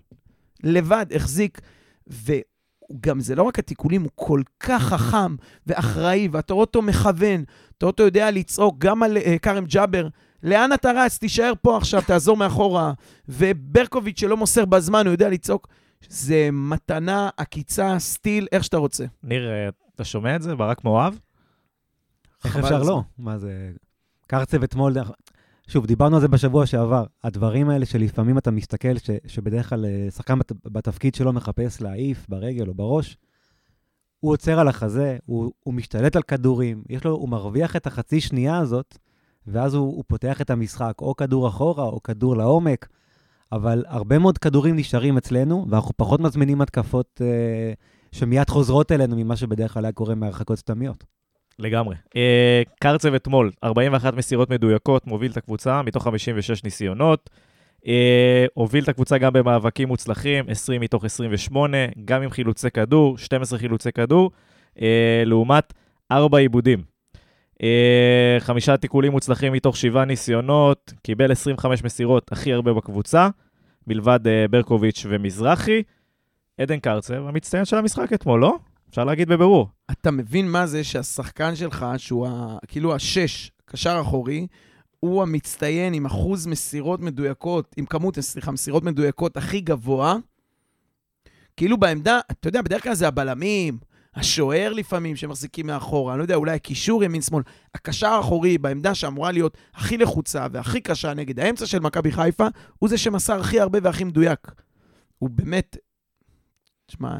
S3: לבד החזיק, וגם זה לא רק התיקולים, הוא כל כך חכם ואחראי, ואתה רואה אותו מכוון, אתה רואה אותו יודע לצעוק גם על uh, כרם ג'אבר, לאן אתה רץ? תישאר פה עכשיו, תעזור מאחורה. וברקוביץ' שלא מוסר בזמן, הוא יודע לצעוק. זה מתנה, עקיצה, סטיל, איך שאתה רוצה.
S1: ניר, אה, אתה שומע את זה? ברק מאוהב?
S2: איך אפשר לא? מה זה... קרצב אתמול, שוב, דיברנו על זה בשבוע שעבר. הדברים האלה שלפעמים אתה מסתכל, ש, שבדרך כלל אה, שחקן בת, בתפקיד שלו מחפש להעיף ברגל או בראש, הוא עוצר על החזה, הוא, הוא משתלט על כדורים, יש לו, הוא מרוויח את החצי שנייה הזאת, ואז הוא, הוא פותח את המשחק, או כדור אחורה או כדור לעומק, אבל הרבה מאוד כדורים נשארים אצלנו, ואנחנו פחות מזמינים התקפות אה, שמיד חוזרות אלינו ממה שבדרך כלל היה קורה מהרחקות סתמיות.
S1: לגמרי. אה, קרצב אתמול, 41 מסירות מדויקות, מוביל את הקבוצה מתוך 56 ניסיונות. אה, הוביל את הקבוצה גם במאבקים מוצלחים, 20 מתוך 28, גם עם חילוצי כדור, 12 חילוצי כדור, אה, לעומת 4 עיבודים. אה, חמישה תיקולים מוצלחים מתוך 7 ניסיונות, קיבל 25 מסירות, הכי הרבה בקבוצה, מלבד אה, ברקוביץ' ומזרחי. עדן קרצב, המצטיין של המשחק אתמול, לא? אפשר להגיד בבירור.
S3: אתה מבין מה זה שהשחקן שלך, שהוא ה, כאילו השש, קשר אחורי, הוא המצטיין עם אחוז מסירות מדויקות, עם כמות, סליחה, מסירות מדויקות הכי גבוה. כאילו בעמדה, אתה יודע, בדרך כלל זה הבלמים, השוער לפעמים שמחזיקים מאחורה, אני לא יודע, אולי הקישור ימין-שמאל. הקשר האחורי בעמדה שאמורה להיות הכי לחוצה והכי קשה נגד האמצע של מכבי חיפה, הוא זה שמסר הכי הרבה והכי מדויק. הוא באמת, תשמע,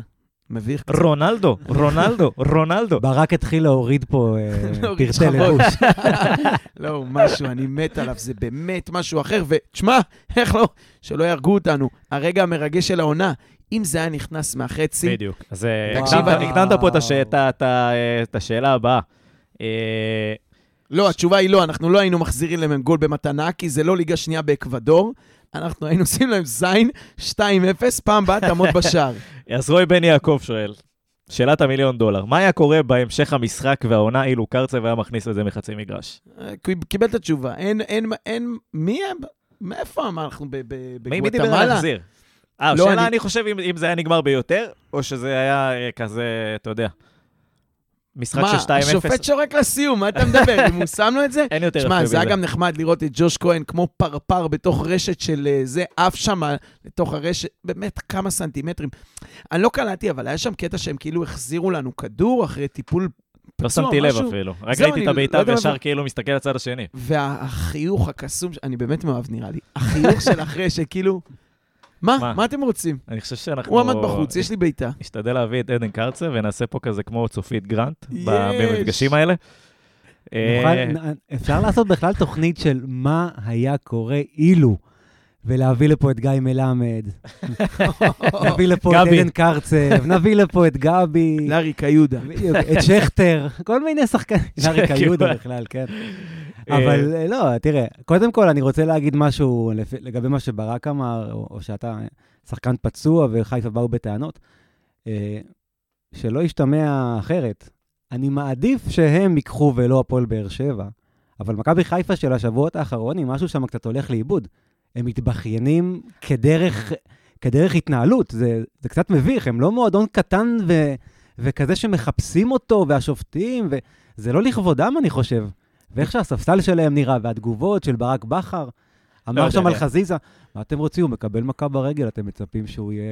S3: מביך.
S1: רונלדו, רונלדו, רונלדו.
S2: ברק התחיל להוריד פה אה, פרטי. לבוש.
S3: לא, הוא משהו, אני מת עליו, זה באמת משהו אחר. ותשמע, איך לא, שלא יהרגו אותנו. הרגע המרגש של העונה, אם זה היה נכנס מהחצי,
S1: בדיוק. אז אה, הקדמת- פה את השאלה הבאה. אה,
S3: לא, התשובה היא לא, אנחנו לא היינו מחזירים להם גול במתנה, כי זה לא ליגה שנייה באקוודור. אנחנו היינו עושים להם זין 2-0, פעם הבאה תעמוד בשער.
S1: אז רועי בן יעקב שואל, שאלת המיליון דולר, מה היה קורה בהמשך המשחק והעונה אילו קרצב היה מכניס את זה מחצי מגרש?
S3: אה, קיב- קיבל את התשובה. אין, אין, אין, מי הם? מאיפה אנחנו ב- ב-
S1: מי דיבר על
S3: בגואטמלה?
S1: להחזיר? אה,
S3: לא,
S1: השאלה,
S3: אני-
S1: אני חושב אם אם זה היה נגמר ביותר, או שזה היה אה, כזה, אתה יודע, משחק
S3: מה,
S1: של 2-0.
S3: השופט שורק לסיום, מה אתה מדבר? אם הוא שם לו את זה?
S1: אין יותר יפה
S3: שמע, זה היה
S1: מזה.
S3: גם נחמד לראות את ג'וש כהן כמו פרפר בתוך רשת של אה, זה, עף שם לתוך הרשת, באמת כמה סנטימטרים. אני לא קלטתי, אבל היה שם קטע שהם כאילו החזירו לנו כדור אחרי טיפול
S1: לא שמתי לב. אפילו. רק ראיתי את הבעיטה
S3: לא יודע
S1: וישר
S3: מה-
S1: כאילו מסתכל לצד השני.
S3: והחיוך הקסום, אני באמת מאוהב נראה לי, החיוך של אחרי שכאילו, מה?
S1: מה?
S3: מה אתם רוצים?
S1: אני חושב שאנחנו...
S3: הוא עמד בחוץ, יש לי בעיטה.
S1: נשתדל להביא את עדן קרצב ונעשה פה כזה כמו צופית גרנט. במפגשים האלה. אה,
S2: אפשר לעשות בכלל תוכנית של מה היה קורה אילו, ולהביא לפה את גיא מלמד, נביא לפה את. עדן קרצב, נביא לפה את גבי,
S3: לארי קיודה.
S2: בדיוק, את שכטר, כל מיני שחקנים. לאריק
S1: כאילו-
S2: יהודה בכלל, כן.
S1: אה,
S2: אבל אה, לא, תראה, קודם כל אני רוצה להגיד משהו לגבי מה שברק אמר, או או שאתה שחקן פצוע וחיפה באו בטענות. אה, שלא ישתמע אחרת. אני מעדיף שהם ייקחו ולא הפועל באר שבע, אבל מכבי חיפה של השבועות האחרונים, משהו שם קצת הולך לאיבוד. הם מתבכיינים כדרך, כדרך התנהלות, זה, זה קצת מביך, הם לא מועדון קטן ו, וכזה שמחפשים אותו, והשופטים, וזה לא לכבודם, אני חושב. ואיך שהספסל שלהם נראה, והתגובות של ברק בכר, אמר
S1: יודע,
S2: שם על. חזיזה, מה אתם רוצים, הוא מקבל מכה ברגל, אתם מצפים שהוא יהיה...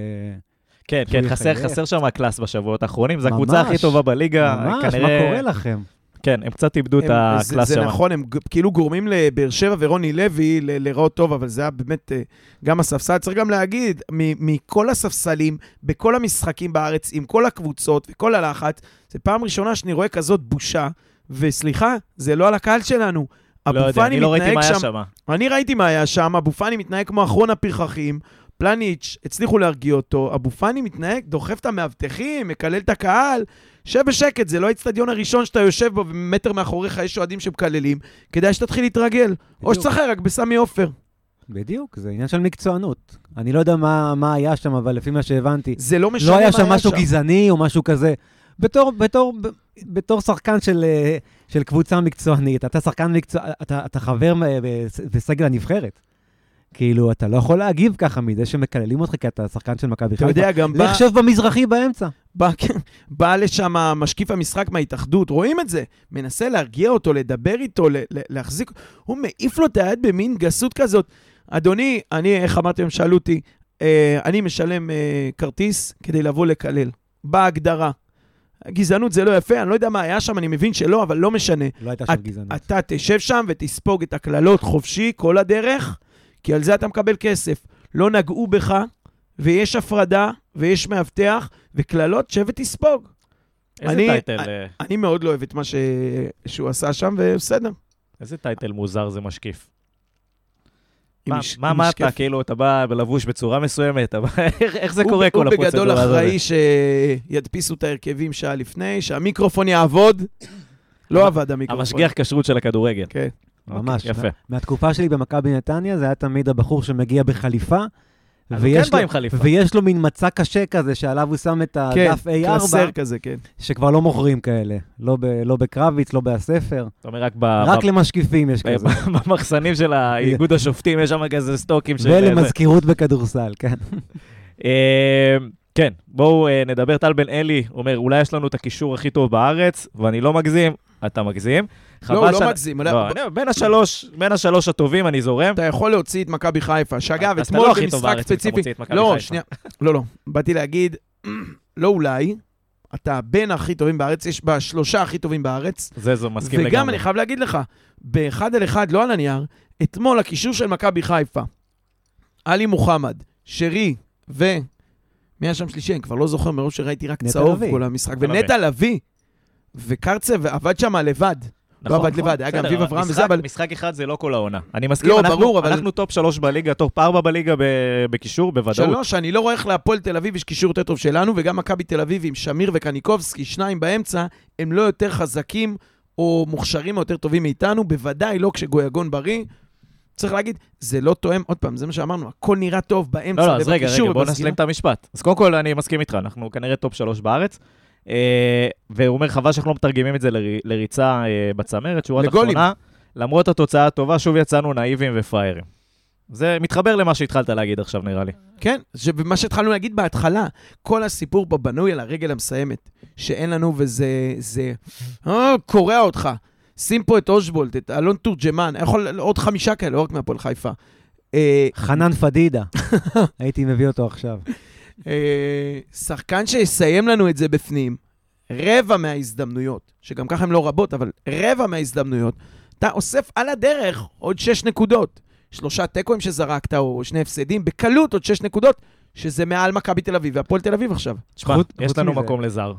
S1: כן, כן, חסר. חסר שם הקלאס בשבועות האחרונים, זו הקבוצה הכי טובה בליגה.
S2: ממש,
S1: כנראה...
S2: מה קורה לכם?
S1: כן, הם קצת איבדו את
S3: הם- זה-
S1: הקלאס
S3: זה
S1: שם.
S3: נכון, הם כאילו גורמים לבאר שבע ורוני לוי ל- להיראות טוב, אבל זה היה באמת, אה, גם הספסל, צריך גם להגיד, מכל הספסלים, בכל המשחקים בארץ, עם כל הקבוצות וכל הלחץ, זו פעם ראשונה שאני רואה כזאת בושה, וסליחה, זה לא על הקהל שלנו.
S1: לא יודע,
S3: אבו
S1: אני לא ראיתי
S3: מתנהג
S1: מה היה
S3: שם,
S1: שם.
S3: אני ראיתי מה היה שם, אבו פאני מתנהג כמו אחרון הפרחחים, פלניץ', הצליחו להרגיע אותו, אבו פאני מתנהג, דוחף את המאבטחים, מקלל את הקהל, שב בשקט, זה לא האצטדיון הראשון שאתה יושב בו ומטר מאחוריך יש אוהדים שמקללים, כדאי שתתחיל להתרגל, או
S2: בדיוק.
S3: שתשחק רק בסמי עופר.
S2: בדיוק, זה עניין של מקצוענות. אני לא יודע מה, מה היה שם, אבל לפי מה שהבנתי,
S3: זה לא משנה
S2: לא היה שם משהו גזעני או משהו כזה. בתור, בתור, בתור שחקן של, אה, של קבוצה מקצוענית, אתה שחקן מקצוע, אתה, אתה חבר ב- בסגל הנבחרת. כאילו, אתה לא יכול להגיב ככה מזה שמקללים אותך כי אתה שחקן של מכבי
S3: אתה
S2: חיפה.
S3: יודע, גם בא,
S2: לך שב במזרחי באמצע.
S3: בא, כן, בא לשם משקיף המשחק מההתאחדות, רואים את זה, מנסה להרגיע אותו, לדבר איתו, להחזיק, הוא מעיף לו את היד במין גסות כזאת. אדוני, אני, איך אמרתי, הם שאלו אותי, אה, אני משלם אה, כרטיס כדי לבוא לקלל, בהגדרה. גזענות זה לא יפה, אני לא יודע מה היה שם, אני מבין שלא, אבל לא משנה.
S2: לא הייתה שם גזענות.
S3: אתה תשב שם ותספוג את הקללות חופשי כל הדרך, כי על זה אתה מקבל כסף. לא נגעו בך, ויש הפרדה, ויש מאבטח, וקללות, שב ותספוג.
S1: איזה
S3: אני-
S1: טייטל, אה,
S3: אני מאוד לא אוהב את מה ש... שהוא עשה שם, ובסדר.
S1: איזה טייטל מוזר זה משקיף. מה-
S3: מש-
S1: מה מה
S3: משקף.
S1: אתה, כאילו, אתה בא לבוש בצורה מסוימת, בא- איך איך זה
S3: הוא-
S1: קורה כל
S3: הוא בגדול
S1: הפרוצדורה הזאת?
S3: אחראי שידפיסו את ההרכבים שעה לפני, שהמיקרופון יעבוד. לא עבד המיקרופון.
S1: המשגיח כשרות של הכדורגל.
S3: כן.
S2: ממש.
S1: יפה.
S2: מהתקופה שלי במכבי נתניה, זה היה תמיד הבחור שמגיע בחליפה,
S1: הוא
S2: ויש
S1: כן בא
S2: לו-
S1: עם חליפה.
S2: ויש לו מין מצע קשה כזה, שעליו הוא שם את
S3: כן,
S2: הדף A4,
S3: קלסר כזה, כן.
S2: שכבר לא מוכרים כאלה. לא, ב, לא בקרביץ, לא בספר.
S1: אתה אומר, רק ב-
S2: רק
S1: ב-
S2: למשקיפים יש כזה.
S1: במחסנים של האיגוד השופטים, יש שם כזה סטוקים של...
S2: ולמזכירות בכדורסל, כן.
S1: אה, כן, בואו אה, נדבר. טל בן אלי אומר, אולי יש לנו את הקישור הכי טוב בארץ, ואני לא מגזים, אתה מגזים.
S3: לא,
S1: חבל
S3: הוא לא מגזים.
S1: לא, אני אומר, בין השלוש, בין השלוש הטובים אני זורם.
S3: אתה יכול להוציא את מכבי חיפה, שאגב,
S1: אז אתה
S3: אתמול
S1: לא הכי טוב
S3: במשחק
S1: בארץ אם אתה
S3: ספציפי...
S1: מוציא את מכבי
S3: לא,
S1: חיפה.
S3: שנייה. לא, לא. באתי להגיד, לא אולי, אתה בין הכי טובים בארץ, יש בשלושה הכי טובים בארץ.
S1: זה, זה מסכים לגמרי.
S3: וגם אני חייב להגיד לך, באחד על אחד, לא על הנייר, אתמול הקישור של מכבי חיפה, עלי מוחמד, שרי ו... מי היה שם שלישי? אני כבר לא זוכר, מרוב שראיתי רק צהוב. כל המשחק.
S1: נטע
S3: ונטע לביא. וקרצב עבד שם לבד.
S1: נכון,
S3: עבד
S1: נכון.
S3: לבד, היה גם אביב אברהם וזה, אבל-
S1: משחק אחד זה לא כל העונה. אני מסכים,
S3: לא,
S1: אנחנו-
S3: ברור, אבל-
S1: אנחנו טופ שלוש בליגה, טופ ארבע בליגה בקישור, בוודאות.
S3: שלוש, אני לא רואה איך להפועל תל אביב יש קישור יותר טוב שלנו, וגם מכבי תל אביב עם שמיר וקניקובסקי, שניים באמצע, הם לא יותר חזקים או מוכשרים או יותר טובים מאיתנו, בוודאי לא כשגויגון בריא. צריך להגיד, זה לא תואם, עוד פעם, זה מה שאמרנו, הכל נראה טוב באמצע
S1: לא, לא, אז רגע,
S3: ובקישור
S1: רגע, בוא. נסיים את המשפט. אז קודם כל, אני מסכים איתך, אנחנו כנראה טופ שלוש בארץ. אה, והוא אומר, חבל שאנחנו לא מתרגמים את זה לר- לריצה אה, בצמרת, שורה. תחתונה. למרות התוצאה הטובה, שוב יצאנו נאיבים ופראיירים. זה מתחבר למה שהתחלת להגיד עכשיו, נראה לי.
S3: כן, ש- ומה שהתחלנו להגיד בהתחלה, כל הסיפור פה בנוי על הרגל המסיימת, שאין לנו וזה... זה... אה, קורע אותך. שים פה את אושבולט, את אלון תורג'מן, יכול עוד חמישה כאלה, לא רק מהפועל חיפה. אה,
S2: חנן פדידה, הייתי מביא אותו עכשיו.
S3: אה, שחקן שיסיים לנו את זה בפנים, רבע מההזדמנויות, שגם ככה הן לא רבות, אבל רבע מההזדמנויות, אתה אוסף על הדרך עוד שש נקודות. שלושה תיקו'אים שזרקת, או שני הפסדים, בקלות עוד שש נקודות, שזה מעל מכבי תל אביב והפועל תל אביב עכשיו.
S1: תשמע, יש לנו
S2: מזה-
S1: מקום לזר.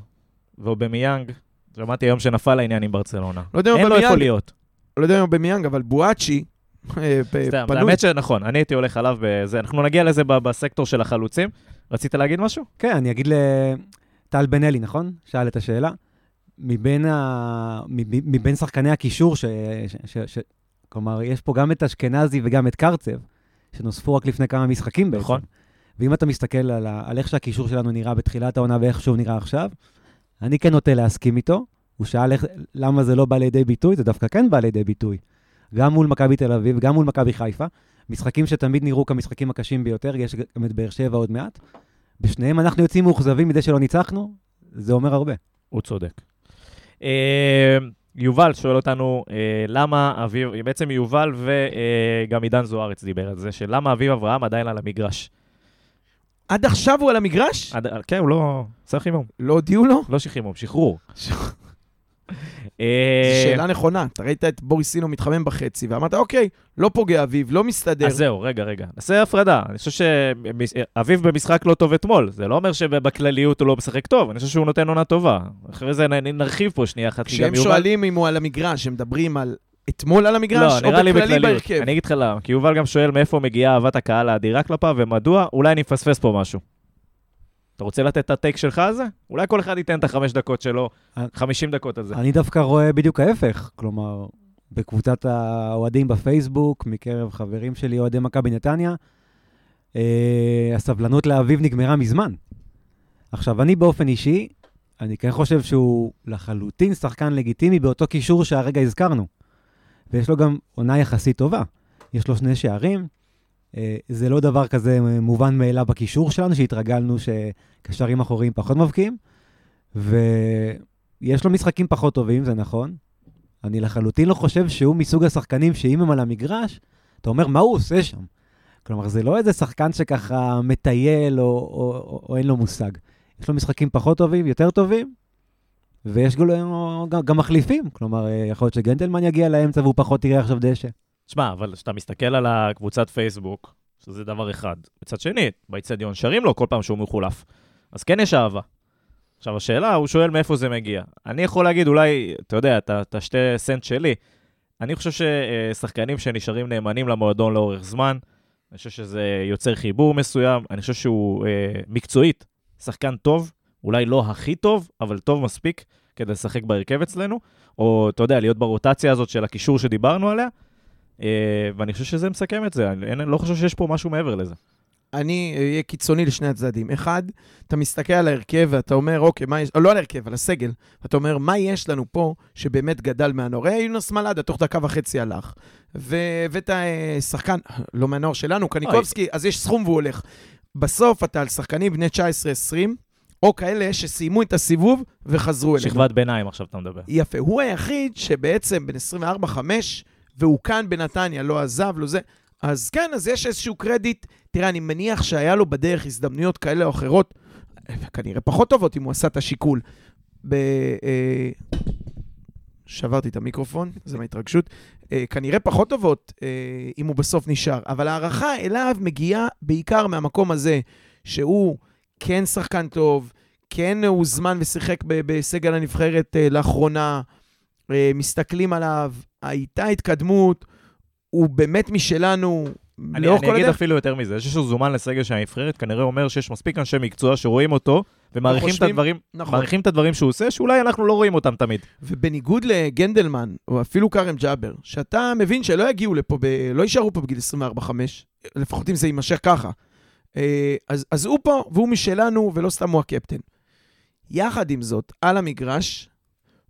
S1: ואובמיאנג, שמעתי היום שנפל העניין עם ברצלונה.
S3: לא יודע אם
S1: אין לו איפה
S3: אובמיאנג,
S1: להיות.
S3: לא יודע אם אובמיאנג, אבל בואצ'י, אה,
S1: סתם,
S3: פנוי.
S1: האמת שנכון, אני הייתי הולך עליו בזה. אנחנו נגיע לזה בסקטור של החלוצים. רצית להגיד משהו?
S2: כן, אני אגיד לטל בן אלי, נכון? שאל את השאלה. מבין, ה... מב- מבין שחקני הקישור, ש... ש... ש... ש... כלומר, יש פה גם את אשכנזי וגם את קרצב, שנוספו רק לפני כמה משחקים בעצם.
S1: נכון.
S2: ואם אתה מסתכל על, ה... על איך שהקישור שלנו נראה בתחילת העונה ואיך שהוא נראה עכשיו, אני כן נוטה להסכים איתו. הוא שאל איך... למה זה לא בא לידי ביטוי, זה דווקא כן בא לידי ביטוי. גם מול מכבי תל אביב, גם מול מכבי חיפה. משחקים שתמיד נראו כמשחקים הקשים ביותר, יש גם את באר שבע עוד מעט. בשניהם אנחנו יוצאים מאוכזבים מזה שלא ניצחנו, זה אומר הרבה.
S1: הוא צודק. אה, יובל שואל אותנו, אה, למה אביב, בעצם יובל וגם עידן זוארץ דיבר על זה, שלמה אביב אברהם עדיין על המגרש.
S3: עד עכשיו הוא על המגרש?
S1: עד, כן, הוא לא... צריך חימום.
S3: לא הודיעו לו?
S1: לא שחרור, שחרור.
S3: זו
S1: אה,
S3: שאלה נכונה. אתה ראית את בוריסינו מתחמם בחצי, ואמרת, אוקיי, לא פוגע אביב, לא מסתדר.
S1: אז זהו, רגע, רגע. נעשה הפרדה. אני חושב שאביב במשחק לא טוב אתמול. זה לא אומר שבכלליות הוא לא משחק טוב, אני חושב שהוא נותן עונה טובה. אחרי זה נרחיב פה שנייה אחת.
S3: כשהם שואלים אם הוא על המגרש, הם מדברים על אתמול על המגרש,
S1: לא,
S3: או בכללי. בהרכב?
S1: אני אגיד לך למה, כי יובל גם שואל מאיפה מגיעה אהבת הקהל האדירה כלפיו ומדוע, אולי אני מפספס פה משהו. אתה רוצה לתת את הטייק שלך על זה? אולי כל אחד ייתן את החמש דקות שלו. 50 דקות על זה.
S2: אני דווקא רואה בדיוק ההפך. כלומר, בקבוצת האוהדים בפייסבוק, מקרב חברים שלי, אוהדי מכבי נתניה, אה, הסבלנות לאביב נגמרה מזמן. עכשיו, אני באופן אישי, אני כן חושב שהוא לחלוטין שחקן לגיטימי באותו קישור שהרגע הזכרנו. ויש לו גם עונה יחסית טובה. יש לו שני שערים. אה, זה לא דבר כזה מובן מאליו בקישור שלנו, שהתרגלנו שקשרים אחוריים פחות מבקיעים. ויש לו משחקים פחות טובים, זה נכון. אני לחלוטין לא חושב שהוא מסוג השחקנים שאם הם על המגרש, אתה אומר, מה הוא עושה שם? כלומר, זה לא איזה שחקן שככה מטייל או, או, או, או אין לו מושג. יש לו משחקים פחות טובים, יותר טובים, ויש גם, גם מחליפים. כלומר, אה, יכול להיות שגנדלמן יגיע לאמצע והוא פחות יראה עכשיו דשא.
S1: תשמע, אבל כשאתה מסתכל על הקבוצת פייסבוק, שזה דבר אחד. מצד שני, באיצטדיון שרים לו כל פעם שהוא מחולף. אז כן יש אהבה. עכשיו, השאלה, הוא שואל מאיפה זה מגיע. אני יכול להגיד, אולי, אתה יודע, אתה- שתי סנט שלי. אני חושב ששחקנים שנשארים נאמנים למועדון לאורך זמן, אני חושב שזה יוצר חיבור מסוים, אני חושב שהוא אה, מקצועית שחקן טוב, אולי לא הכי טוב, אבל טוב מספיק כדי לשחק בהרכב אצלנו, או, אתה יודע, להיות ברוטציה הזאת של הקישור שדיברנו עליה, ואני חושב שזה מסכם את זה, אני לא חושב שיש פה משהו מעבר לזה.
S3: אני אהיה קיצוני לשני הצדדים. אחד, אתה מסתכל על ההרכב ואתה אומר, אוקיי, מה יש... או לא על ההרכב, על הסגל. ואתה אומר, מה יש לנו פה שבאמת גדל מהנוער? הרי יונס מלאדה תוך דקה וחצי הלך. והבאת אה, שחקן, לא מהנוער שלנו, קניקובסקי, אז יש סכום והוא הולך. בסוף אתה על שחקנים בני 19-20, או כאלה שסיימו את הסיבוב וחזרו אלינו.
S1: שכבת ביניים עכשיו אתה מדבר.
S3: יפה. הוא היחיד שבעצם בן 24-5, והוא כאן בנתניה, לא עזב, לא זה. אז כן, אז יש איזשהו קרדיט. תראה, אני מניח שהיה לו בדרך הזדמנויות כאלה או אחרות, אה, כנראה פחות טובות אם הוא עשה את השיקול. ב... אה, שברתי את המיקרופון, זה מההתרגשות. אה, כנראה פחות טובות אה, אם הוא בסוף נשאר, אבל ההערכה אליו מגיעה בעיקר מהמקום הזה, שהוא כן שחקן טוב, כן הוזמן ושיחק בסגל הנבחרת לאחרונה, מסתכלים עליו, הייתה התקדמות, הוא באמת משלנו
S1: אני,
S3: לאורך
S1: אני אגיד
S3: הדרך.
S1: אפילו יותר מזה, זה שהוא זומן לסגל של הנבחרת, כנראה אומר שיש מספיק אנשי מקצוע שרואים אותו ומעריכים את הדברים,
S3: נכון.
S1: מעריכים את הדברים שהוא עושה, שאולי אנחנו לא רואים אותם תמיד.
S3: ובניגוד לגנדלמן, או אפילו כרם ג'אבר, שאתה מבין שלא יגיעו לפה, ב... לא יישארו פה בגיל 24-5, לפחות אם זה יימשך ככה. אה, אז, אז הוא פה, והוא משלנו, ולא סתם הוא הקפטן. יחד עם זאת, על המגרש,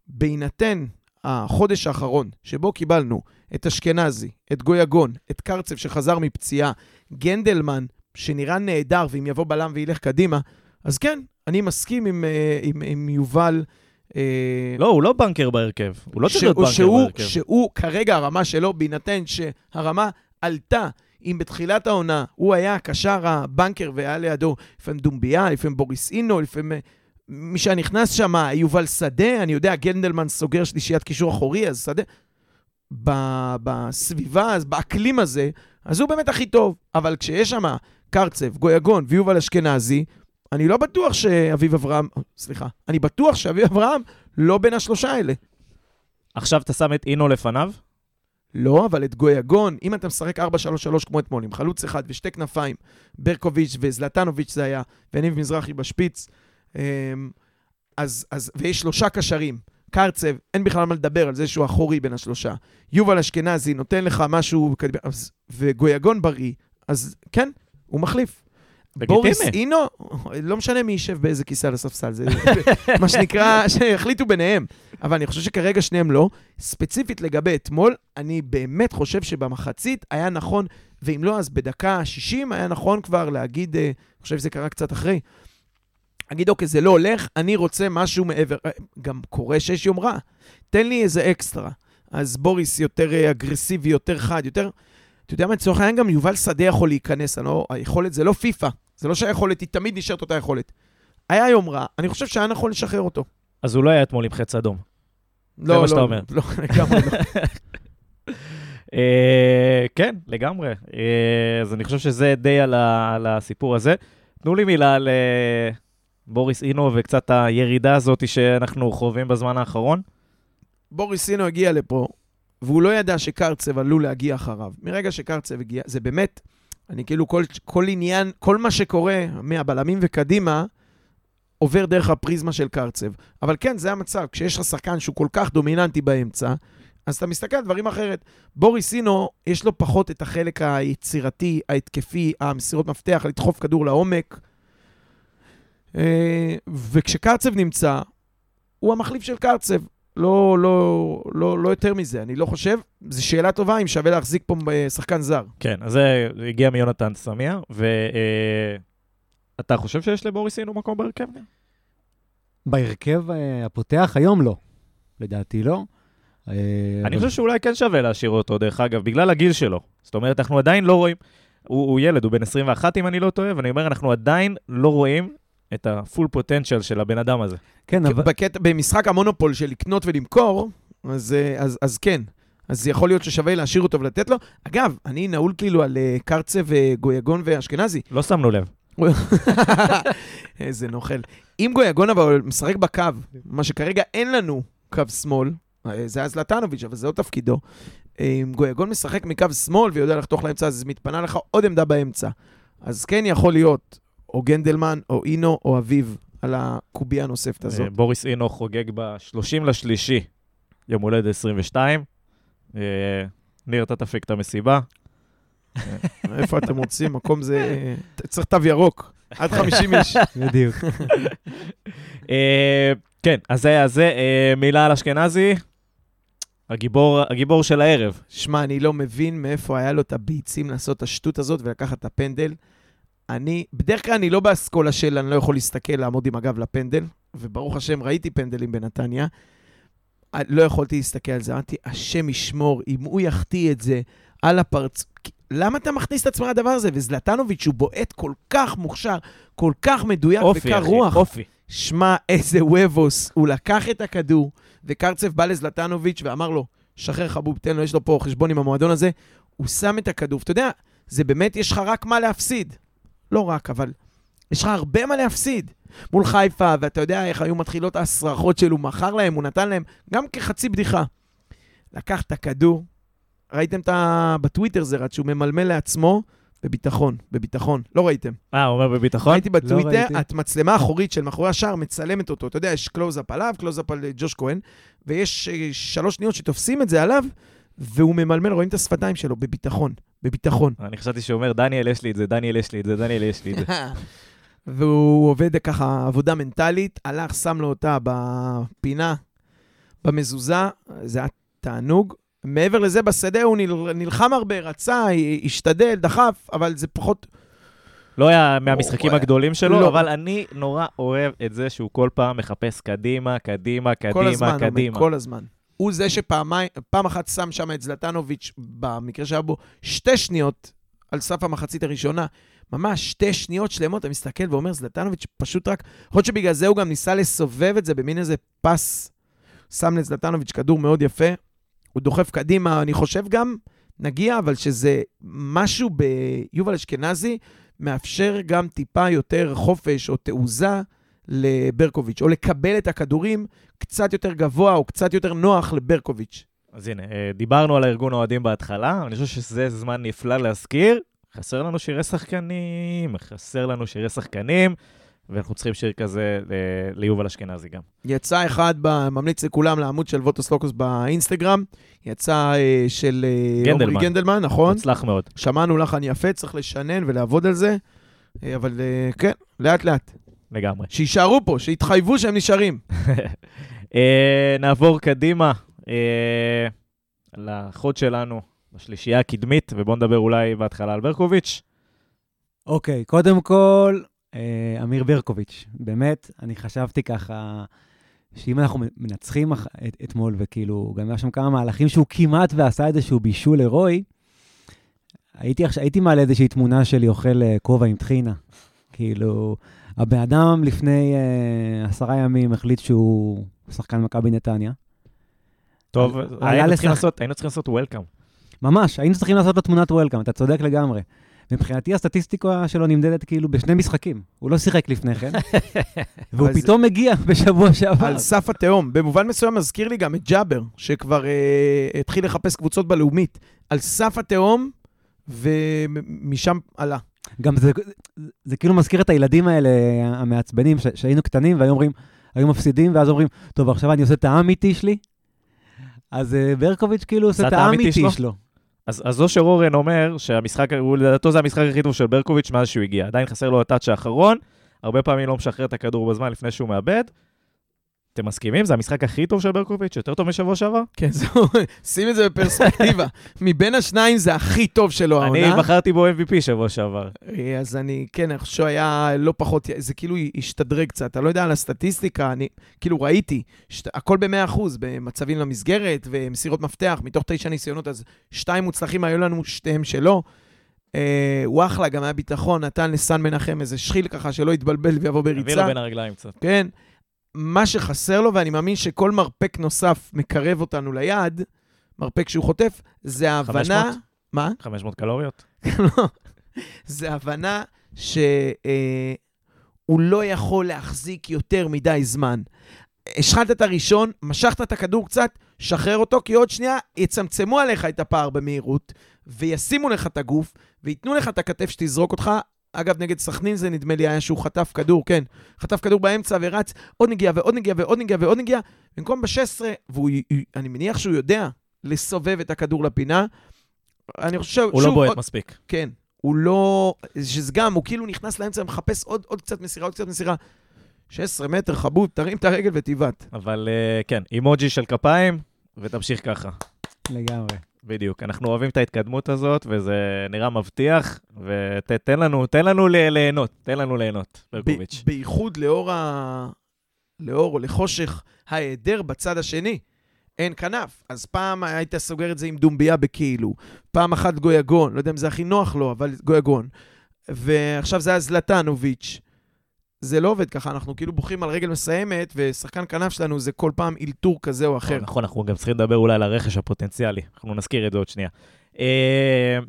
S3: בהינתן החודש האחרון, שבו קיבלנו את אשכנזי, את גויגון, את קרצב שחזר מפציעה, גנדלמן, שנראה נהדר, ואם יבוא בלם וילך קדימה, אז כן, אני מסכים עם, אה, עם, עם יובל. אה,
S1: לא, הוא לא בנקר בהרכב. הוא לא צריך להיות בנקר
S3: שהוא,
S1: בהרכב.
S3: שהוא כרגע הרמה שלו, בהינתן שהרמה עלתה, אם בתחילת העונה הוא היה הקשר הבנקר והיה לידו לפעמים דומביה, לפעמים בוריס אינו, לפעמים אה, מי שנכנס שם, יובל שדה, אני יודע, גנדלמן סוגר שלישיית קישור אחורי, אז שדה. ב- בסביבה, אז באקלים הזה, אז הוא באמת הכי טוב. אבל כשיש שם קרצב, גויגון ויובל אשכנזי, אני לא בטוח שאביב אברהם, סליחה, אני בטוח שאביב אברהם לא בין השלושה האלה.
S1: עכשיו אתה שם את אינו לפניו?
S3: לא, אבל את גויגון, אם אתה משחק 4-3-3 כמו אתמול, עם חלוץ אחד ושתי כנפיים, ברקוביץ' וזלטנוביץ' זה היה, ויניב מזרחי בשפיץ, אז, אז, ויש שלושה קשרים. קרצב, אין בכלל מה לדבר על זה שהוא אחורי בין השלושה. יובל אשכנזי נותן לך משהו, אז- וגויגון בריא, אז כן, הוא מחליף.
S1: לגיטימי.
S3: בוריס אינו, לא משנה מי יישב באיזה כיסא על הספסל, זה מה שנקרא, שיחליטו ביניהם. אבל אני חושב שכרגע שניהם לא. ספציפית לגבי אתמול, אני באמת חושב שבמחצית היה נכון, ואם לא, אז בדקה 60 היה נכון כבר להגיד, אה, אני חושב שזה קרה קצת אחרי, להגיד, אוקיי, זה לא הולך, אני רוצה משהו מעבר. אה, גם קורה שיש יום רע. תן לי איזה אקסטרה. אז בוריס יותר אה, אגרסיבי, יותר חד, יותר... אתה יודע מה, לצורך העניין גם יובל שדה יכול להיכנס, אני לא, היכולת זה לא פיפא, זה לא שהיכולת היא תמיד נשארת אותה יכולת. היה יום רע, אני חושב שהיה נכון לשחרר אותו.
S1: אז הוא לא היה אתמול עם חץ אדום.
S3: לא,
S1: מה
S3: לא,
S1: שאתה אומר.
S3: לא, לגמרי לא.
S1: אה, כן, לגמרי. אז אני חושב שזה די על הסיפור הזה. תנו לי מילה על בוריס אינו וקצת הירידה הזאת שאנחנו חווים בזמן האחרון.
S3: בוריס סינו הגיע לפה, והוא לא ידע שקרצב עלול להגיע אחריו. מרגע שקרצב הגיע, זה באמת, אני כאילו, כל, כל עניין, כל מה שקורה מהבלמים וקדימה, עובר דרך הפריזמה של קרצב. אבל כן, זה המצב. כשיש לך שחקן שהוא כל כך דומיננטי באמצע, אז אתה מסתכל על דברים אחרת. בוריס סינו, יש לו פחות את החלק היצירתי, ההתקפי, המסירות מפתח, לדחוף כדור לעומק. אה, וכשקרצב נמצא, הוא המחליף של קרצב. לא, לא, לא, לא יותר מזה, אני לא חושב. זו שאלה טובה אם שווה להחזיק פה אה, שחקן זר.
S1: כן, אז זה הגיע מיונתן סמיה, ואתה חושב שיש לבוריס אינו מקום בהרכב?
S2: בהרכב אה, הפותח היום לא. לדעתי לא. אה,
S1: אני חושב שאולי כן שווה להשאיר אותו, דרך אגב, בגלל הגיל שלו. זאת אומרת, אנחנו עדיין לא רואים, הוא, הוא ילד, הוא בן 21 אם אני לא טועה, ואני אומר, אנחנו עדיין לא רואים את הפול פוטנציאל של הבן אדם הזה.
S2: כן, אבל...
S3: בקטע, במשחק המונופול של לקנות ולמכור, אז, אה, אז, אז כן. אז יכול להיות ששווה להשאיר אותו ולתת לו. אגב, אני נעול כאילו על אה, קרצב וגויגון ואשכנזי.
S1: לא שמנו לב.
S3: איזה נוכל. אם גויגון אבל משחק בקו, מה שכרגע אין לנו קו שמאל, אה, זה היה זלטנוביץ', אבל זה לא תפקידו. אם גויגון משחק מקו שמאל ויודע לחתוך לאמצע, אז מתפנה לך עוד עמדה באמצע. אז כן יכול להיות או גנדלמן, או אינו, או אביב, על הקובייה הנוספת הזאת.
S1: אה, בוריס אינו חוגג ב-30 לשלישי, יום הולדת 22. אה, ניר, אתה תפיק את המסיבה.
S3: איפה אתם רוצים? מקום זה... צריך תו ירוק, עד 50 איש.
S2: בדיוק.
S1: אה, כן, אז זה, אז זה, אה, מילה על אשכנזי, הגיבור, הגיבור של הערב.
S3: שמע, אני לא מבין מאיפה היה לו את הביצים לעשות את השטות הזאת ולקחת את הפנדל. אני, בדרך כלל אני לא באסכולה של אני לא יכול להסתכל, לעמוד עם הגב לפנדל, וברוך השם, ראיתי פנדלים בנתניה. אה, לא יכולתי להסתכל על זה, אמרתי, השם ישמור, אם הוא יחטיא את זה על הפרצ... למה אתה מכניס את עצמך לדבר הזה? וזלטנוביץ' הוא בועט כל כך מוכשר, כל כך מדויק
S1: אופי,
S3: וקר
S1: אחי,
S3: רוח.
S1: אופי.
S3: שמע, איזה וובוס. הוא לקח את הכדור, וקרצב בא לזלטנוביץ' ואמר לו, שחרר חבוב, תן לו, יש לו פה חשבון עם המועדון הזה. הוא שם את הכדור. אתה יודע, זה באמת, יש לך רק מה להפסיד. לא רק, אבל יש לך הרבה מה להפסיד. מול חיפה, ואתה יודע איך היו מתחילות ההסרחות שלו, מכר להם, הוא נתן להם, גם כחצי בדיחה. לקח את הכדור, ראיתם את ה... בטוויטר זה רץ, שהוא ממלמל לעצמו, בביטחון, בביטחון. לא ראיתם.
S1: אה, הוא אומר בביטחון?
S3: ראיתי בטוויטר,
S2: ראיתי.
S3: את מצלמה אחורית של מאחורי השער מצלמת אותו. אתה יודע, יש קלוז-אפ עליו, קלוז-אפ על אה, ג'וש כהן, ויש אה, שלוש שניות שתופסים את זה עליו, והוא ממלמל, רואים את השפתיים שלו, בביטחון, בביטחון.
S1: אני חשבתי שהוא אומר, דניאל, יש לי את זה, דניאל, יש לי את זה, דניאל, יש לי את זה.
S3: והוא עובד ככה עבודה מנטלית, הלך, שם לו אותה בפינה, במזוזה, זה היה תענוג. מעבר לזה, בשדה הוא נל- נלחם הרבה, רצה, השתדל, דחף, אבל זה פחות...
S1: לא היה מהמשחקים הגדולים שלו,
S3: לא.
S1: אבל אני נורא אוהב את זה שהוא כל פעם מחפש קדימה, קדימה,
S3: כל
S1: קדימה,
S3: הזמן, אומר,
S1: קדימה.
S3: כל הזמן. הוא זה שפעמיים, פעם אחת שם שם את זלטנוביץ', במקרה שהיה בו שתי שניות על סף המחצית הראשונה. ממש שתי שניות שלמות, אתה מסתכל ואומר, זלטנוביץ' פשוט רק... יכול להיות שבגלל זה הוא גם ניסה לסובב את זה במין איזה פס. שם לזלטנוביץ' כדור מאוד יפה. הוא דוחף קדימה, אני חושב גם, נגיע, אבל שזה משהו ביובל אשכנזי, מאפשר גם טיפה יותר חופש או תעוזה לברקוביץ', או לקבל את הכדורים קצת יותר גבוה או קצת יותר נוח לברקוביץ'.
S1: אז הנה, אה, דיברנו על הארגון האוהדים בהתחלה, אני חושב שזה זמן נפלא להזכיר. חסר לנו שירי שחקנים, חסר לנו שירי שחקנים, ואנחנו צריכים שיר כזה ל- ליובל אשכנזי גם.
S3: יצא אחד, ב- ממליץ לכולם לעמוד של ווטוס לוקוס באינסטגרם, יצא אה, של אה,
S1: גנדלמן.
S3: עומרי גנדלמן, נכון?
S1: מוצלח מאוד.
S3: שמענו לחן יפה, צריך לשנן ולעבוד על זה, אה, אבל אה, כן, לאט-לאט.
S1: לגמרי.
S3: שיישארו פה, שיתחייבו שהם נשארים.
S1: אה, נעבור קדימה אה, לחוד שלנו בשלישייה הקדמית, ובואו נדבר אולי בהתחלה על ברקוביץ'.
S2: אוקיי, קודם כל, אה, אמיר ברקוביץ'. באמת, אני חשבתי ככה, שאם אנחנו מנצחים את, אתמול, וכאילו, גם היה שם כמה מהלכים שהוא כמעט ועשה איזשהו בישול הירואי, הייתי, הייתי מעלה איזושהי תמונה שלי אוכל כובע עם טחינה. כאילו, הבן אדם לפני אה, עשרה ימים החליט שהוא שחקן מכבי נתניה.
S1: טוב, היינו
S2: לשח-
S1: צריכים לעשות- היינו צריכים לעשות וולקאם.
S2: ממש, היינו צריכים לעשות לו תמונת וולקאם, אתה צודק לגמרי. מבחינתי הסטטיסטיקה שלו נמדדת כאילו בשני משחקים. הוא לא שיחק לפני כן, והוא פתאום מגיע בשבוע שעבר.
S3: על סף התהום. במובן מסוים מזכיר לי גם את ג'אבר, שכבר אה, התחיל לחפש קבוצות בלאומית. על סף התהום, ומשם עלה.
S2: גם זה, זה כאילו מזכיר את הילדים האלה המעצבנים, ש, שהיינו קטנים והיו אומרים, היו מפסידים, ואז אומרים, טוב, עכשיו אני עושה את האמיתי שלי. אז אה, ברקוביץ' כאילו עושה את
S1: האמיתי
S2: האמיתי
S1: שלו?
S2: שלו.
S1: אז, אז אושר אורן אומר שהמשחק, הוא לדעתו זה המשחק הכי טוב של ברקוביץ' מאז שהוא הגיע. עדיין חסר לו הטאץ' האחרון, הרבה פעמים לא משחרר את הכדור בזמן לפני שהוא מאבד. אתם מסכימים? זה המשחק הכי טוב של ברקוביץ'? יותר טוב משבוע שעבר?
S3: כן, זהו, שים את זה בפרספקטיבה. מבין השניים זה הכי טוב שלו
S1: אני
S3: העונה.
S1: בחרתי בו MVP שבוע שעבר.
S3: אה, אז אני, כן, אני חושב שהוא היה לא פחות, זה כאילו השתדרג קצת. אתה לא יודע על הסטטיסטיקה, אני כאילו ראיתי, שת, הכל ב-100%, במצבים למסגרת ומסירות מפתח, מתוך תשע ניסיונות, אז שתיים מוצלחים היו לנו, שתיהם שלו. אה, הוא אחלה, גם היה ביטחון, נתן לסן מנחם איזה שחיל ככה, שלא יתבלבל ויבוא
S1: הביא לו
S3: בריצה.
S1: בין הרגליים קצת.
S3: כן. מה שחסר לו, ואני מאמין שכל מרפק נוסף מקרב אותנו ליעד, מרפק שהוא חוטף, זה ההבנה...
S1: 500?
S3: מה?
S1: 500 קלוריות?
S3: לא. זה הבנה שהוא לא יכול להחזיק יותר מדי זמן. השחלת את הראשון, משכת את הכדור קצת, שחרר אותו, כי עוד שנייה יצמצמו עליך את הפער במהירות, וישימו לך את הגוף, וייתנו לך את הכתף שתזרוק אותך. אגב, נגד סכנין זה נדמה לי היה שהוא חטף כדור, כן. חטף כדור באמצע ורץ עוד נגיעה ועוד נגיעה ועוד נגיעה ועוד נגיעה, במקום ב-16, ואני מניח שהוא יודע לסובב את הכדור לפינה. אני חושב,
S1: הוא לא
S3: שוב,
S1: בועט
S3: עוד-
S1: מספיק.
S3: כן. הוא לא... שזה גם, הוא כאילו נכנס לאמצע ומחפש עוד, עוד קצת מסירה, עוד קצת מסירה. 16 מטר, חבוב, תרים את הרגל ותבעט.
S1: אבל אה, כן, אימוג'י של כפיים, ותמשיך ככה.
S2: לגמרי.
S1: בדיוק. אנחנו אוהבים את ההתקדמות הזאת, וזה נראה מבטיח, ותן לנו, תן לנו ל- ליהנות, תן לנו ליהנות, ברקוביץ'.
S3: בייחוד לאור ה... לאור או לחושך ההיעדר בצד השני. אין כנף. אז פעם היית סוגר את זה עם דומביה בכאילו, פעם אחת גויגון, לא יודע אם זה הכי נוח לו, אבל גויגון. ועכשיו זה היה זלטנוביץ'. זה לא עובד ככה, אנחנו כאילו בוכים על רגל מסיימת, ושחקן כנף שלנו זה כל פעם אלתור כזה או אחר.
S1: נכון, אנחנו גם צריכים לדבר אולי על הרכש הפוטנציאלי, אנחנו נזכיר את זה עוד שנייה. אה,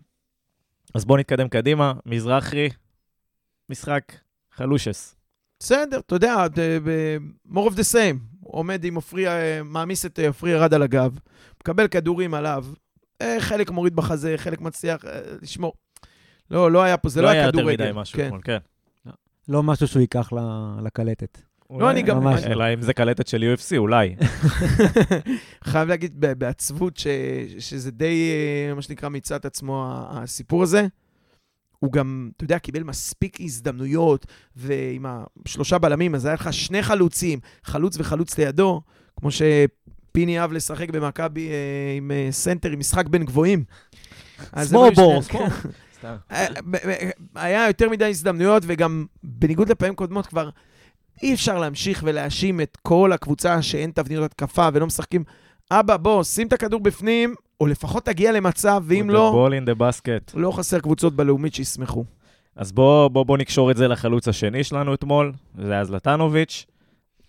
S1: אז בואו נתקדם קדימה, מזרחי, משחק חלושס.
S3: בסדר, אתה יודע, more of the same. עומד עם עופרי, אה, מעמיס את אה, עופרי ארד על הגב, מקבל כדורים עליו, חלק מוריד בחזה, חלק מצליח לשמור. לא, לא היה פה, זה לא,
S1: לא
S3: היה
S1: היה יותר
S3: כדורגל.
S1: מדי משהו
S3: כן.
S1: אתמול, כן.
S2: לא משהו שהוא ייקח ל- לקלטת.
S3: לא, אני גם-
S2: ממש
S1: אלא אם זה קלטת של UFC, אולי.
S3: חייב להגיד בעצבות ש, שזה די, אה, מה שנקרא, מיצה את עצמו הסיפור הזה. הוא גם, אתה יודע, קיבל מספיק הזדמנויות, ועם השלושה בלמים, אז היה לך שני חלוצים, חלוץ וחלוץ לידו, כמו שפיני אהב לשחק במכבי אה, עם אה, סנטר, עם משחק בין גבוהים. אז
S1: סתם.
S3: אה, היה יותר מדי הזדמנויות, וגם בניגוד לפעמים קודמות כבר אי אפשר להמשיך ולהאשים את כל הקבוצה שאין תבניות התקפה ולא משחקים. אבא, בוא, שים את הכדור בפנים, או לפחות תגיע למצב, ואם
S1: The
S3: לא,
S1: ball in the basket.
S3: לא חסר קבוצות בלאומית שישמחו.
S1: אז בוא, בוא, בוא נקשור את זה לחלוץ השני שלנו אתמול, זה היה זלטנוביץ'.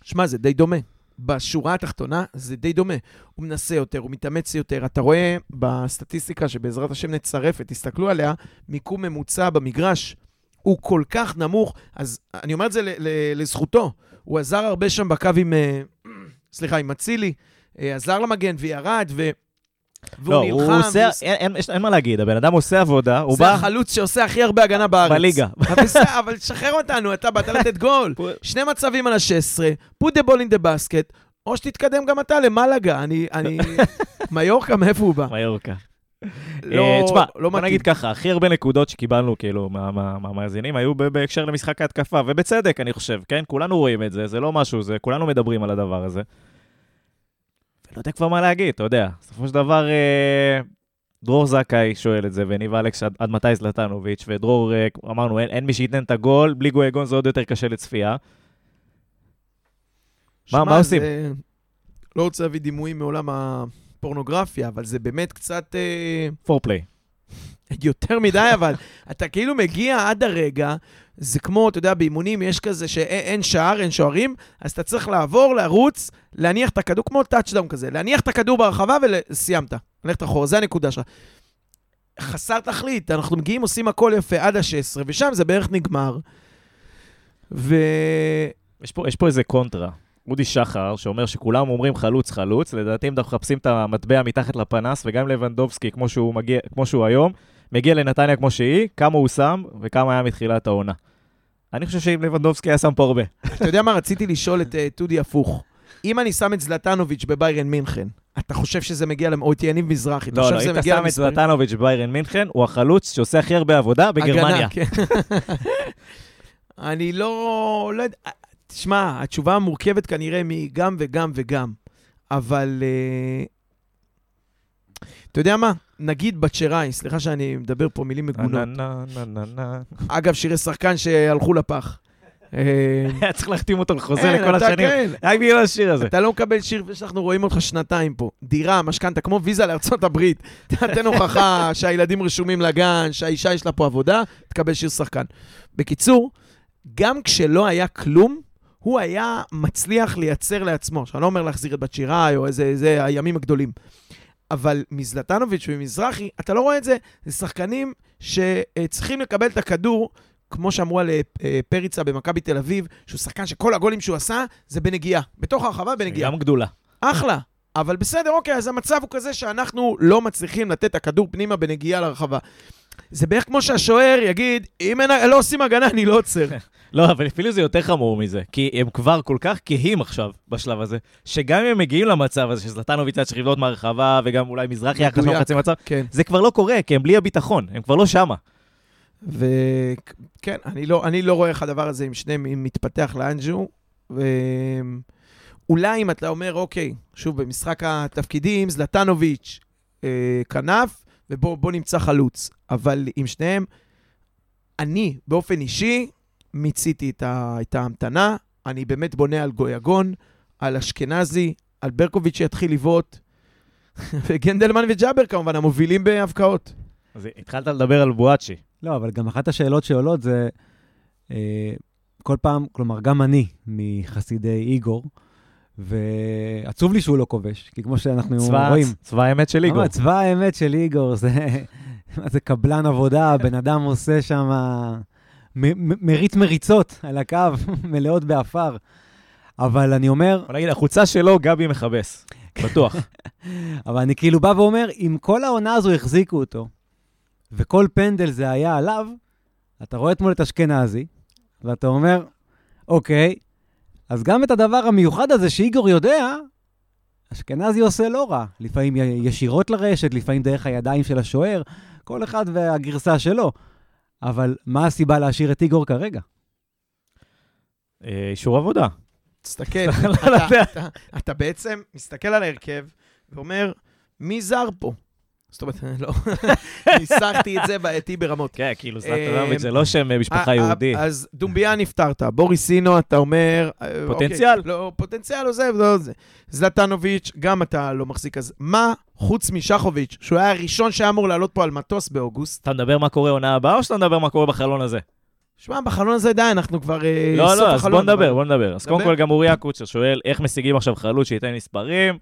S3: שמע, זה די דומה. בשורה התחתונה זה די דומה. הוא מנסה יותר, הוא מתאמץ יותר. אתה רואה בסטטיסטיקה שבעזרת השם נצרף תסתכלו עליה, מיקום ממוצע במגרש הוא כל כך נמוך, אז אני אומר את זה ל- ל- לזכותו. הוא עזר הרבה שם בקו עם, אה, סליחה, עם אצילי, אה, עזר למגן וירד, ו... והוא
S1: לא,
S3: נלחם.
S1: הוא עושה,
S3: והוא-
S1: אין, אין, אין, מה להגיד, הבן אדם עושה עבודה, הוא
S3: זה
S1: בא
S3: החלוץ שעושה הכי הרבה הגנה בארץ.
S1: בליגה.
S3: אבל תשחרר אותנו, אתה באת לתת גול. שני מצבים על ה-16, put the ball in the basket, או שתתקדם גם אתה למלגה. אני, אני... מיורקה, מאיפה הוא בא?
S1: מיורקה.
S3: לא,
S1: אה, תשמע,
S3: לא
S1: בוא. נגיד ככה, הכי הרבה נקודות שקיבלנו, כאילו, מה- מה- מהמאזינים, היו בהקשר למשחק ההתקפה, ובצדק, אני חושב, כן? כולנו רואים את זה, זה לא משהו, זה, כולנו מדברים על הדבר הזה. ולא יודע כבר מה להגיד, אתה יודע. בסופו של דבר, אה, דרור זכאי שואל את זה, וניב אלכס, עד, עד מתי זלטנוביץ', ודרור, אה, אמרנו, אין, אין מי שייתן את הגול, בלי גויגון זה עוד יותר קשה לצפייה.
S3: שמע,
S1: מה עושים?
S3: זה- לא רוצה להביא דימויים מעולם הפורנוגרפיה, אבל זה באמת קצת אה,
S1: foreplay.
S3: יותר מדי, אבל אתה כאילו מגיע עד הרגע, זה כמו, אתה יודע, באימונים יש כזה שאין שער, אין שוערים, אז אתה צריך לעבור, לרוץ, להניח את הכדור, כמו touchdown כזה, להניח את הכדור ברחבה וסיימת. ללכת אחורה, זה הנקודה שלך. חסר תכלית, אנחנו מגיעים, עושים הכל יפה עד ה-16, ושם זה בערך נגמר. ו...
S1: יש פה, יש פה איזה קונטרה. אודי שחר, שאומר שכולם אומרים חלוץ חלוץ, לדעתי אם אנחנו מחפשים את המטבע מתחת לפנס, וגם לבנדובסקי, כמו שהוא, מגיע, כמו שהוא היום, מגיע לנתניה כמו שהיא, כמה הוא שם וכמה היה מתחילת העונה. אני חושב שאם לבנדובסקי היה שם פה הרבה.
S3: אתה יודע מה, רציתי לשאול את אה, טודי הפוך. אם אני שם את זלטנוביץ' בביירן מינכן, אתה חושב שזה מגיע, למ- או את יניב מזרחי, אתה
S1: לא,
S3: חושב
S1: לא, אם
S3: שזה
S1: אתה
S3: מגיע
S1: שם את
S3: למספרים?
S1: זלטנוביץ' בביירן מינכן, הוא החלוץ שעושה הכי הרבה עבודה בגרמניה.
S3: כן. אני לא... לא יודע, תשמע, התשובה המורכבת כנראה מגם וגם וגם, אבל... אה, אתה יודע מה? נגיד בצ'ראי, סליחה שאני מדבר פה מילים מגונות. אגב, שירי שחקן שהלכו לפח.
S1: היה צריך להחתים אותו לחוזה
S3: אין,
S1: לכל השנים.
S3: כן.
S1: רק בגלל השיר הזה.
S3: אתה לא מקבל שיר ושאנחנו רואים אותך שנתיים פה. דירה, משכנתה, כמו ויזה לארצות הברית. תן הוכחה שהילדים רשומים לגן, שהאישה יש לה פה עבודה, תקבל שיר שחקן. בקיצור, גם כשלא היה כלום, הוא היה מצליח לייצר לעצמו. אני לא אומר להחזיר את בת שיראי או איזה, איזה הימים הגדולים. אבל מזלטנוביץ' ומזרחי, אתה לא רואה את זה, זה שחקנים שצריכים לקבל את הכדור, כמו שאמרו על אה, פריצה במכבי תל אביב, שהוא שחקן שכל הגולים שהוא עשה זה בנגיעה. בתוך הרחבה בנגיעה.
S1: גם גדולה.
S3: אחלה. אבל בסדר, אוקיי, אז המצב הוא כזה שאנחנו לא מצליחים לתת את הכדור פנימה בנגיעה לרחבה. זה בערך כמו שהשוער יגיד, אם אין, לא עושים הגנה, אני לא עוצר.
S1: לא, אבל אפילו זה יותר חמור מזה, כי הם כבר כל כך כהים עכשיו, בשלב הזה, שגם אם הם מגיעים למצב הזה, שזלטנוביץ' היה צריך לבלוט מהרחבה, וגם אולי מזרחי היה חשוב. חצי מצב,
S3: כן.
S1: זה כבר לא קורה, כי הם בלי הביטחון, הם כבר לא שמה.
S3: וכן, אני לא, אני לא רואה איך הדבר הזה עם שניהם מתפתח לאנג'ו. ואולי אם אתה אומר, אוקיי, שוב, במשחק התפקידים, זלטנוביץ', אה, כנף, ובוא נמצא חלוץ. אבל עם שניהם, אני, באופן אישי, מיציתי את, ה, את ההמתנה. אני באמת בונה על גויגון, על אשכנזי, על ברקוביץ' שיתחיל לבעוט, וגנדלמן וג'אבר כמובן, המובילים בהבקעות.
S1: אז התחלת לדבר על בואצ'י.
S2: לא, אבל גם אחת השאלות שעולות זה, אה, כל פעם, כלומר, גם אני מחסידי איגור, ועצוב לי שהוא לא כובש, כי כמו שאנחנו
S1: צבא-
S2: רואים...
S1: צבא האמת של איגור.
S2: צבא האמת של איגור, זה, זה קבלן עבודה, הבן אדם עושה שם, מ- מריץ מריצות על הקו, מלאות באפר. אבל אני אומר,
S1: בוא נגיד, החולצה שלו, גבי מכבס. בטוח.
S2: אבל אני כאילו בא ואומר, אם כל העונה הזו החזיקו אותו, וכל פנדל זה היה עליו, אתה רואה אתמול את אשכנזי, ואתה אומר, אוקיי, אז גם את הדבר המיוחד הזה שאיגור יודע, אשכנזי עושה לא רע. לפעמים ישירות לרשת, לפעמים דרך הידיים של השוער, כל אחד והגרסה שלו. אבל מה הסיבה להשאיר את איגור כרגע?
S1: אה, אישור עבודה.
S3: תסתכל, אתה-
S1: יודע.
S3: אתה- אתה בעצם מסתכל על ההרכב ואומר, מי זר פה? זאת אומרת, לא, ניסחתי את זה בעייתי ברמות.
S1: כן, כאילו,
S3: אה,
S1: זלטנוביץ' זה לא שם אה, משפחה
S3: אה,
S1: יהודי.
S3: אה, אז דומביה נפטרת, בוריסינו, אתה אומר... אה,
S1: פוטנציאל.
S3: אוקיי, לא, פוטנציאל עוזב, לא זה. זלטנוביץ', גם אתה לא מחזיק. אז מה, חוץ משחוביץ', שהוא היה הראשון שהיה אמור לעלות פה על מטוס באוגוסט,
S1: אתה מדבר מה קורה עונה הבאה, או שאתה מדבר מה קורה בחלון הזה?
S3: שמע, בחלון הזה די, אנחנו כבר אה,
S1: לא, לא, אז. בוא נדבר, בוא נדבר. אז קודם. כל, גם אוריה קוצ'ר שואל, איך משיגים עכשיו חלוץ שייתן מספרים?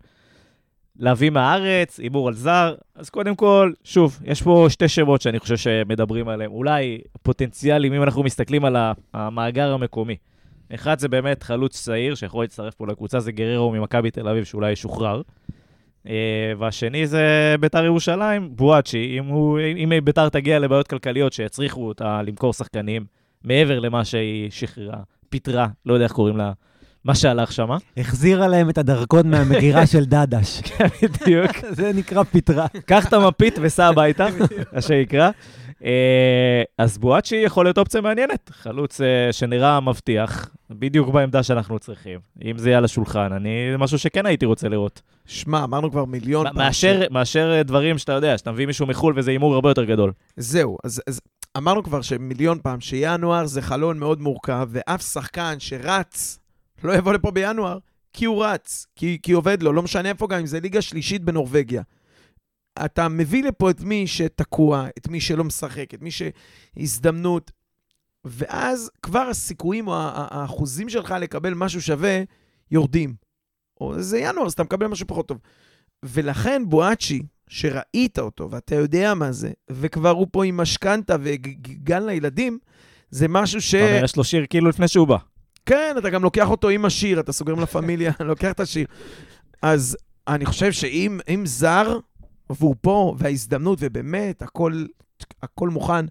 S1: להביא מהארץ, הימור על זר. אז קודם כל, שוב, יש פה שתי שמות שאני חושב שמדברים עליהם. אולי פוטנציאלים, אם אנחנו מסתכלים על המאגר המקומי. אחד זה באמת חלוץ צעיר, שיכול להצטרף פה לקבוצה, זה גררו ממכבי תל אביב, שאולי ישוחרר. אה, והשני זה ביתר ירושלים, בואצ'י, אם, אם ביתר תגיע לבעיות כלכליות שיצריכו אותה למכור שחקנים מעבר למה שהיא שחררה, פיטרה, לא יודע איך קוראים לה, מה שהלך שמה.
S2: החזירה להם את הדרכון מהמגירה של דדש.
S1: בדיוק.
S2: זה נקרא פיטרה.
S1: קח את המפית וסע הביתה, מה שנקרא. אה, אז בואצ'י יכול להיות אופציה מעניינת, חלוץ אה, שנראה מבטיח, בדיוק בעמדה שאנחנו צריכים. אם זה יהיה על השולחן, אני, זה משהו שכן הייתי רוצה לראות.
S3: שמע, אמרנו כבר מיליון פעם.
S1: מאשר, מאשר אה, דברים שאתה יודע, שאתה מביא מישהו מחו"ל וזה הימור הרבה יותר גדול.
S3: זהו, אז, אז אמרנו כבר שמיליון פעם שינואר זה חלון מאוד מורכב, ואף שחקן שרץ לא יבוא לפה בינואר, כי הוא רץ, כי, כי עובד לו, לא משנה איפה גם, אם זה ליגה שלישית בנורבגיה. אתה מביא לפה את מי שתקוע, את מי שלא משחק, את מי שהזדמנות, ואז כבר הסיכויים או האחוזים שלך לקבל משהו שווה יורדים. או זה ינואר, אז אתה מקבל משהו פחות טוב. ולכן בואצ'י, שראית אותו, ואתה יודע מה זה, וכבר הוא פה עם משכנתה וגן לילדים, זה משהו ש...
S1: אתה אומר, יש לו שיר כאילו לפני שהוא בא.
S3: כן, אתה גם לוקח אותו עם השיר, אתה סוגר עם לפמיליה, לוקח את השיר. אז אני חושב שאם אם זר, והוא פה, וההזדמנות, ובאמת, הכל, הכל מוכן,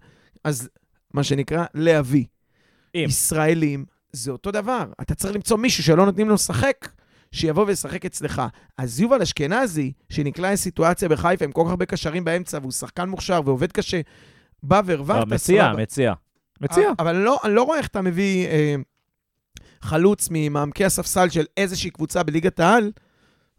S3: אז מה שנקרא, להביא.
S1: אם.
S3: ישראלים, זה אותו דבר. אתה צריך למצוא מישהו שלא נותנים לו לשחק, שיבוא וישחק אצלך. אז יובל אשכנזי, שנקלע לסיטואציה בחיפה עם כל כך הרבה קשרים באמצע, והוא שחקן מוכשר ועובד קשה, בא והרווחת,
S1: לא, מציע. מציע. מציע.
S3: אבל אני לא, אני לא רואה איך אתה מביא אה, חלוץ ממעמקי הספסל של איזושהי קבוצה בליגת העל,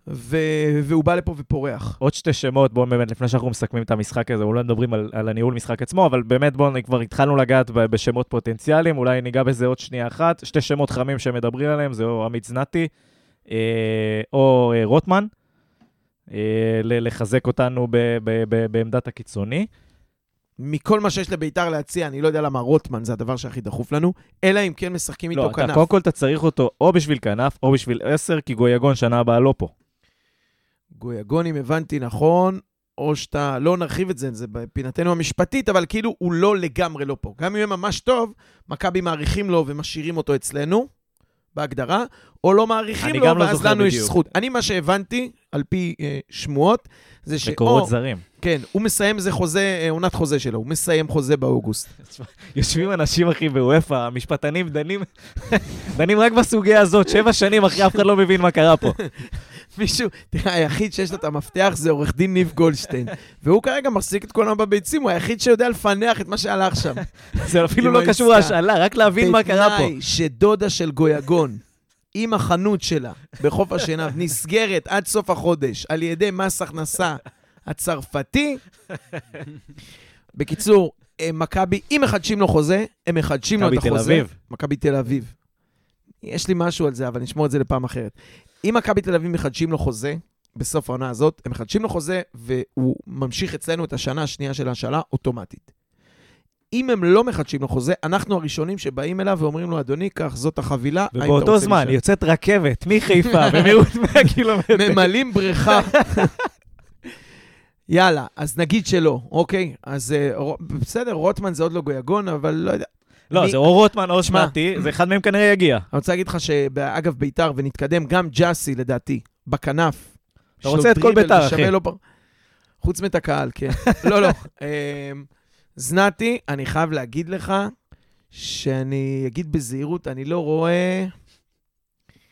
S3: ו... והוא בא לפה ופורח.
S1: עוד שתי שמות, בואו באמת, לפני שאנחנו מסכמים את המשחק הזה, אולי מדברים על, על הניהול משחק עצמו, אבל באמת בואו, כבר התחלנו לגעת ב- בשמות פוטנציאליים, אולי ניגע בזה עוד שנייה אחת. שתי שמות חמים שמדברים עליהם, זה או עמית זנתי, אה, או אה, רוטמן, אה, לחזק אותנו ב- ב- ב- בעמדת הקיצוני.
S3: מכל מה שיש לביתר להציע, אני לא יודע למה רוטמן זה הדבר שהכי דחוף לנו, אלא אם כן משחקים
S1: לא,
S3: איתו
S1: אתה,
S3: כנף.
S1: קודם כל אתה צריך אותו או בשביל כנף, או בשביל עשר, כי גויגון שנה הבאה לא פה.
S3: גויגון, אם הבנתי נכון, או שאתה, לא נרחיב את זה, זה בפינתנו המשפטית, אבל כאילו הוא לא לגמרי לא פה. גם אם יהיה ממש טוב, מכבי מעריכים לו ומשאירים אותו אצלנו, בהגדרה, או לא מעריכים לו,
S1: לא
S3: ואז
S1: זוכר
S3: לנו יש
S1: בדיוק.
S3: זכות. אני, מה שהבנתי, על פי אה, שמועות, זה שאו,
S1: מקורות זרים.
S3: כן, הוא מסיים איזה חוזה, אה, עונת חוזה שלו, הוא מסיים חוזה באוגוסט.
S1: יושבים אנשים, אחי, בוופא, המשפטנים דנים, דנים רק בסוגיה הזאת, שבע שנים אחרי אף אחד לא מבין מה קרה פה.
S3: מישהו, תראה, היחיד שיש לו את המפתח זה עורך דין ניב גולדשטיין. והוא כרגע מחזיק את כולם בביצים, הוא היחיד שיודע לפענח את מה שהלך שם.
S1: זה אפילו לא קשור. להשאלה, רק להבין מה קרה פה.
S3: בתנאי שדודה של גויגון, עם החנות שלה בחוף השנהב, נסגרת עד סוף החודש על ידי מס הכנסה הצרפתי. בקיצור, אה, מכבי, אם מחדשים לו חוזה, הם מחדשים לו את
S1: מכבי
S3: החוזה.
S1: תל אביב.
S3: מכבי תל אביב. יש לי משהו על זה, אבל נשמור את זה לפעם אחרת. אם מכבי תל אביב מחדשים לו חוזה, בסוף העונה הזאת, הם מחדשים לו חוזה, והוא ממשיך אצלנו את השנה השנייה של ההשאלה אוטומטית. אם הם לא מחדשים לו חוזה, אנחנו הראשונים שבאים אליו ואומרים לו, אדוני, קח, זאת החבילה.
S1: ובאותו זמן
S3: להישאר?"
S1: יוצאת רכבת מחיפה במהירות 100 קילומטר.
S3: ממלאים בריכה. יאללה, אז נגיד שלא, אוקיי? אז אה, בסדר, רוטמן זה עוד לא גויגון, אבל לא יודע.
S1: לא, זה או רוטמן או
S3: שמע.
S1: שמעתי, זה אחד מהם כנראה יגיע.
S3: אני רוצה להגיד לך שאגב ביתר, ונתקדם, גם ג'אסי לדעתי, בכנף.
S1: אתה רוצה את כל ביתר, אחי.
S3: חוץ מת הקהל, כן. לא, לא. אמ, זנתי, אני חייב להגיד לך שאני אגיד בזהירות, אני לא רואה...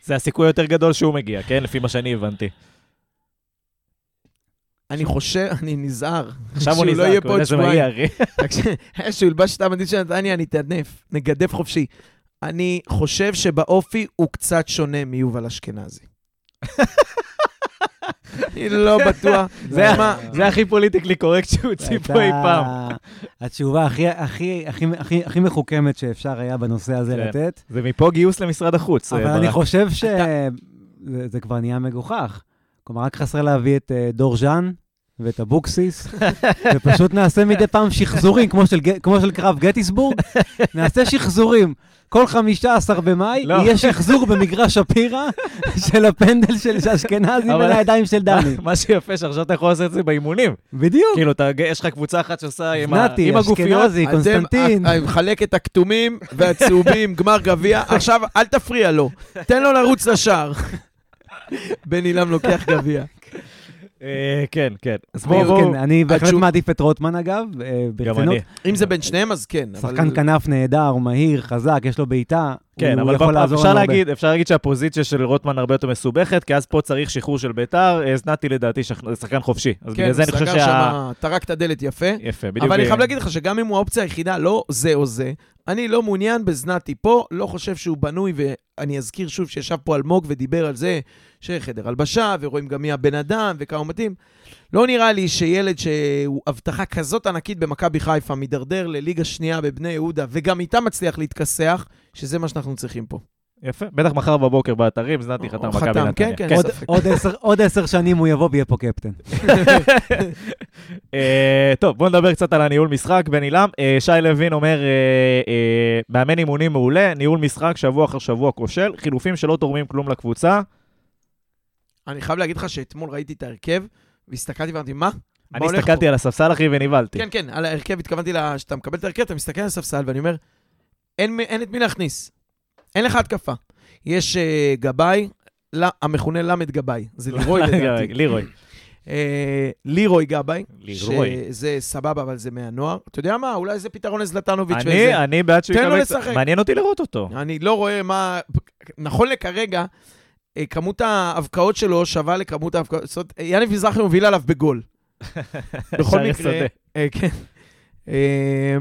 S1: זה הסיכוי היותר גדול שהוא מגיע, כן? לפי מה שאני הבנתי.
S3: אני חושב, אני נזהר.
S1: עכשיו הוא
S3: שהוא
S1: נזהר,
S3: לא יהיה פה עוד שבועיים. שהוא ילבש את המדים של נתניה, אני אתעדף, נגדף חופשי. אני חושב שבאופי הוא קצת שונה מיובל אשכנזי. אני לא בטוח.
S1: זה
S3: מה,
S1: זה הכי פוליטיקלי קורקט שהוא הוציא פה אי פעם.
S2: התשובה הכי, מחוכמת שאפשר היה בנושא הזה
S1: כן.
S2: לתת.
S1: זה מפה גיוס למשרד החוץ.
S2: אבל
S1: אה,
S2: אני. חושב שזה זה כבר נהיה מגוחך. כלומר, רק חסר להביא את אה, דור ז'אן ואת אבוקסיס, ופשוט נעשה מדי פעם שחזורים, כמו של, כמו של קרב גטיסבורג, נעשה שחזורים. כל 15 במאי
S1: לא.
S2: יהיה שחזור במגרש שפירא של הפנדל של אשכנזי בין הידיים של דני.
S1: מה שיפה שעכשיו אתה יכול לעשות את זה באימונים.
S2: בדיוק.
S1: כאילו, אתה- יש לך קבוצה אחת שעושה עם ה-
S2: נתי,
S1: עם הגופיות.
S2: אשכנזי,
S3: אתם-
S2: קונסטנטין.
S3: אני מחלק את הכתומים והצהובים, גמר גביע. עכשיו, אל תפריע לו, תן לו לרוץ לשער. בן אילם לוקח גביע.
S1: אה, כן, כן. אז בואו, בואו.
S2: כן, אני בהחלט
S3: התשוב-
S2: מעדיף את רוטמן, אגב, אה,
S1: גם
S2: ברצינות.
S1: אני.
S3: אם זה בין שניהם, אז כן.
S2: שחקן כנף נהדר, מהיר, חזק, יש לו בעיטה.
S1: כן, אבל
S2: יכול
S1: בפ-
S2: לעזור
S1: אפשר
S2: לנו הרבה.
S1: להגיד, אפשר להגיד שהפוזיציה של רוטמן הרבה יותר מסובכת, כי אז פה צריך שחרור של ביתר, אה, זנתי לדעתי שח- שחקן חופשי. אז
S3: כן,
S1: בגלל זה אני חושב
S3: סגר
S1: שה...
S3: שם, טרק את הדלת יפה.
S1: יפה, בדיוק.
S3: אבל אני
S1: אה,
S3: חייב להגיד לך שגם אם הוא האופציה היחידה, לא זה או זה, אני לא מעוניין בזנתי פה, לא חושב שהוא בנוי, ואני אזכיר שוב שישב פה אלמוג ודיבר על זה שחדר הלבשה, ורואים גם מי הבן אדם וכמה הוא מתאים. לא נראה לי שילד שהוא הבטחה כזאת ענקית במכבי חיפה, מידרדר לליגה שנייה בבני יהודה, וגם איתה מצליח להתכסח, שזה מה שאנחנו צריכים פה.
S1: יפה, בטח מחר בבוקר באתרים, זנתי חתם מכבי נתניה.
S3: כן, כן.
S2: עוד- עשר- שנים הוא יבוא ויהיה פה קפטן.
S1: אה, טוב, בואו נדבר קצת על הניהול משחק, בן עילם. אה, שי לוין אומר, אה, מאמן אימונים מעולה, ניהול משחק שבוע אחר שבוע כושל, חילופים שלא תורמים כלום לקבוצה.
S3: אני חייב להגיד לך שאתמול ראיתי את ההרכב, והסתכלתי ואמרתי, מה?
S1: אני הסתכלתי
S3: פה?"
S1: על הספסל, אחי, ונבהלתי.
S3: כן, כן, על ההרכב התכוונתי, לה- שאתה מקבל את ההרכב, אתה מסתכל על הספסל, ואני אומר, אין, אין את מי להכניס. אין לך התקפה. יש uh, גבאי, לא, המכונה למד גבאי, זה לירוי לדעתי.
S1: לירוי.
S3: אה, לירוי גבאי,
S1: לירוי.
S3: שזה סבבה, אבל זה מהנוער. אתה יודע מה, אולי זה פתרון לזלטנוביץ' וזה.
S1: אני בעד שהוא
S3: תן לו
S1: יקבל...
S3: לשחק.
S1: מעניין אותי לראות אותו.
S3: אני לא רואה מה... נכון לכרגע, כמות ההבקעות שלו שווה לכמות ההבקעות. זאת אומרת, יניב מזרחי מוביל עליו בגול. בכל מקרה... אה, כן. אה,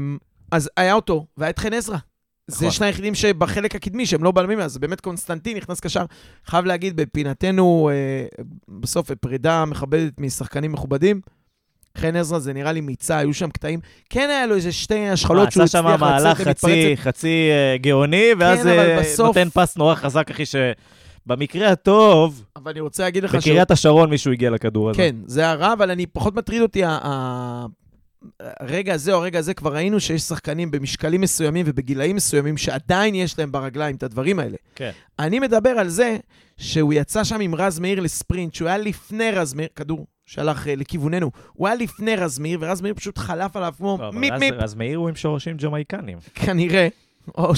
S3: אז היה אותו, והיה את חן עזרא. זה
S1: נכון.
S3: שני היחידים שבחלק הקדמי, שהם לא בלמים, אז באמת קונסטנטין נכנס קשר. חייב להגיד, בפינתנו, אה, בסוף פרידה מכבדת משחקנים מכובדים. חן עזרא זה נראה לי מיצה, היו שם קטעים. כן היה לו איזה שתי השחלות שהוא
S1: עשה שם
S3: הצליח
S1: מהלך
S3: לצאת
S1: חצי,
S3: למתפרצת.
S1: חצי אה, גאוני, ואז אה,
S3: בסוף-
S1: נותן פס נורא חזק, אחי, שבמקרה הטוב,
S3: אבל אני רוצה להגיד לך שהוא...
S1: בקריית השרון מישהו הגיע לכדור הזה.
S3: כן, זה הרע, אבל אני פחות מטריד אותי, הרגע הזה או הרגע הזה, כבר ראינו שיש שחקנים במשקלים מסוימים ובגילאים מסוימים שעדיין יש להם ברגליים את הדברים האלה.
S1: כן.
S3: אני מדבר על זה שהוא יצא שם עם רז מאיר לספרינט, שהוא היה לפני רז מאיר, כדור שהלך אה, לכיווננו, הוא היה לפני רז מאיר, ורז מאיר פשוט חלף עליו כמו מיפ מיפ,
S1: אז מאיר הוא עם שורשים ג'מייקנים.
S3: כנראה. או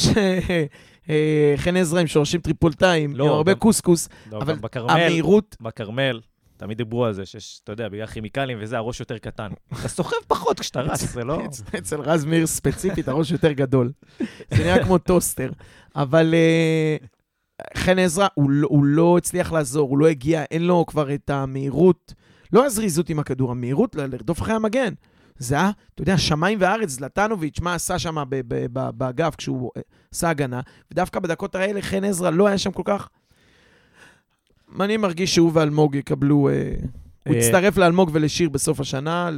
S3: שחן עזרא עם שורשים טריפולטאים,
S1: לא,
S3: עם הרבה
S1: גם-
S3: קוסקוס,
S1: לא,
S3: אבל
S1: גם בכרמל,
S3: המהירות,
S1: בכרמל, תמיד דיברו על זה, שיש, אתה יודע, בגלל כימיקלים וזה, הראש יותר קטן. אתה סוחב פחות כשאתה רץ, זה לא...
S3: אצל- רז מאיר ספציפית, הראש יותר גדול. זה נראה כמו טוסטר. אבל אה, חן עזרא, הוא, לא- הוא לא הצליח לעזור, הוא לא הגיע, אין לו כבר את המהירות, לא הזריזות עם הכדור, המהירות לרדוף אחרי המגן. זה היה, אתה יודע, שמיים וארץ, זלטנוביץ', מה עשה שם באגף כשהוא אה, עשה הגנה, ודווקא בדקות האלה חן עזרא לא היה שם כל כך... אני מרגיש שהוא ואלמוג יקבלו... אה, הוא
S1: אה,
S3: יצטרף לאלמוג ולשיר בסוף השנה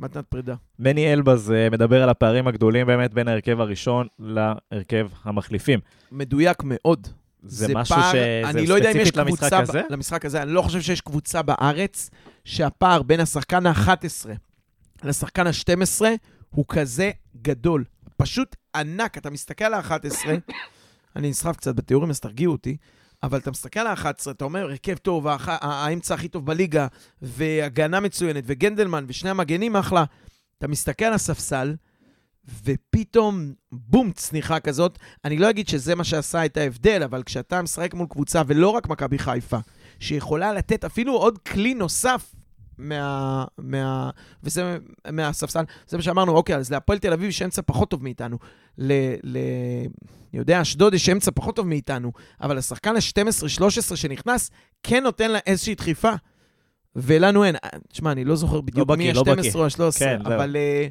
S3: למתנת פרידה.
S1: מני אלבז אה, מדבר על הפערים הגדולים באמת בין ההרכב הראשון להרכב המחליפים.
S3: מדויק מאוד.
S1: זה משהו
S3: פער-
S1: שזה
S3: אני לא יודע אם יש
S1: ספציפית למשחק
S3: קבוצה,
S1: הזה?
S3: למשחק הזה, אני לא חושב שיש קבוצה בארץ שהפער בין השחקן ה-11 לשחקן ה-12 הוא כזה גדול. פשוט ענק. אתה מסתכל על ה-11, אני נסחף קצת בתיאורים, אז תרגיעו אותי, אבל אתה מסתכל על ה-11, אתה אומר, הרכב טוב, האמצע הכי טוב בליגה, והגנה מצוינת, וגנדלמן, ושני המגנים אחלה. אתה מסתכל על הספסל, ופתאום, בום, צניחה כזאת. אני לא אגיד שזה מה שעשה את ההבדל, אבל כשאתה משחק מול קבוצה, ולא רק מכבי חיפה, שיכולה לתת אפילו עוד כלי נוסף מה... מה... וזה מהספסל, זה מה שאמרנו, אוקיי, אז להפועל תל אביב יש אמצע פחות טוב מאיתנו. ל... ל... אני יודע, אשדוד יש אמצע פחות טוב מאיתנו, אבל השחקן ה-12-13 שנכנס, כן נותן לה איזושהי דחיפה. ולנו אין. תשמע, אני
S1: לא זוכר בדיוק לא
S3: מי
S1: בקיא, לא
S3: ה-12
S1: בקיא.
S3: או ה-13,
S1: כן.
S3: אבל uh,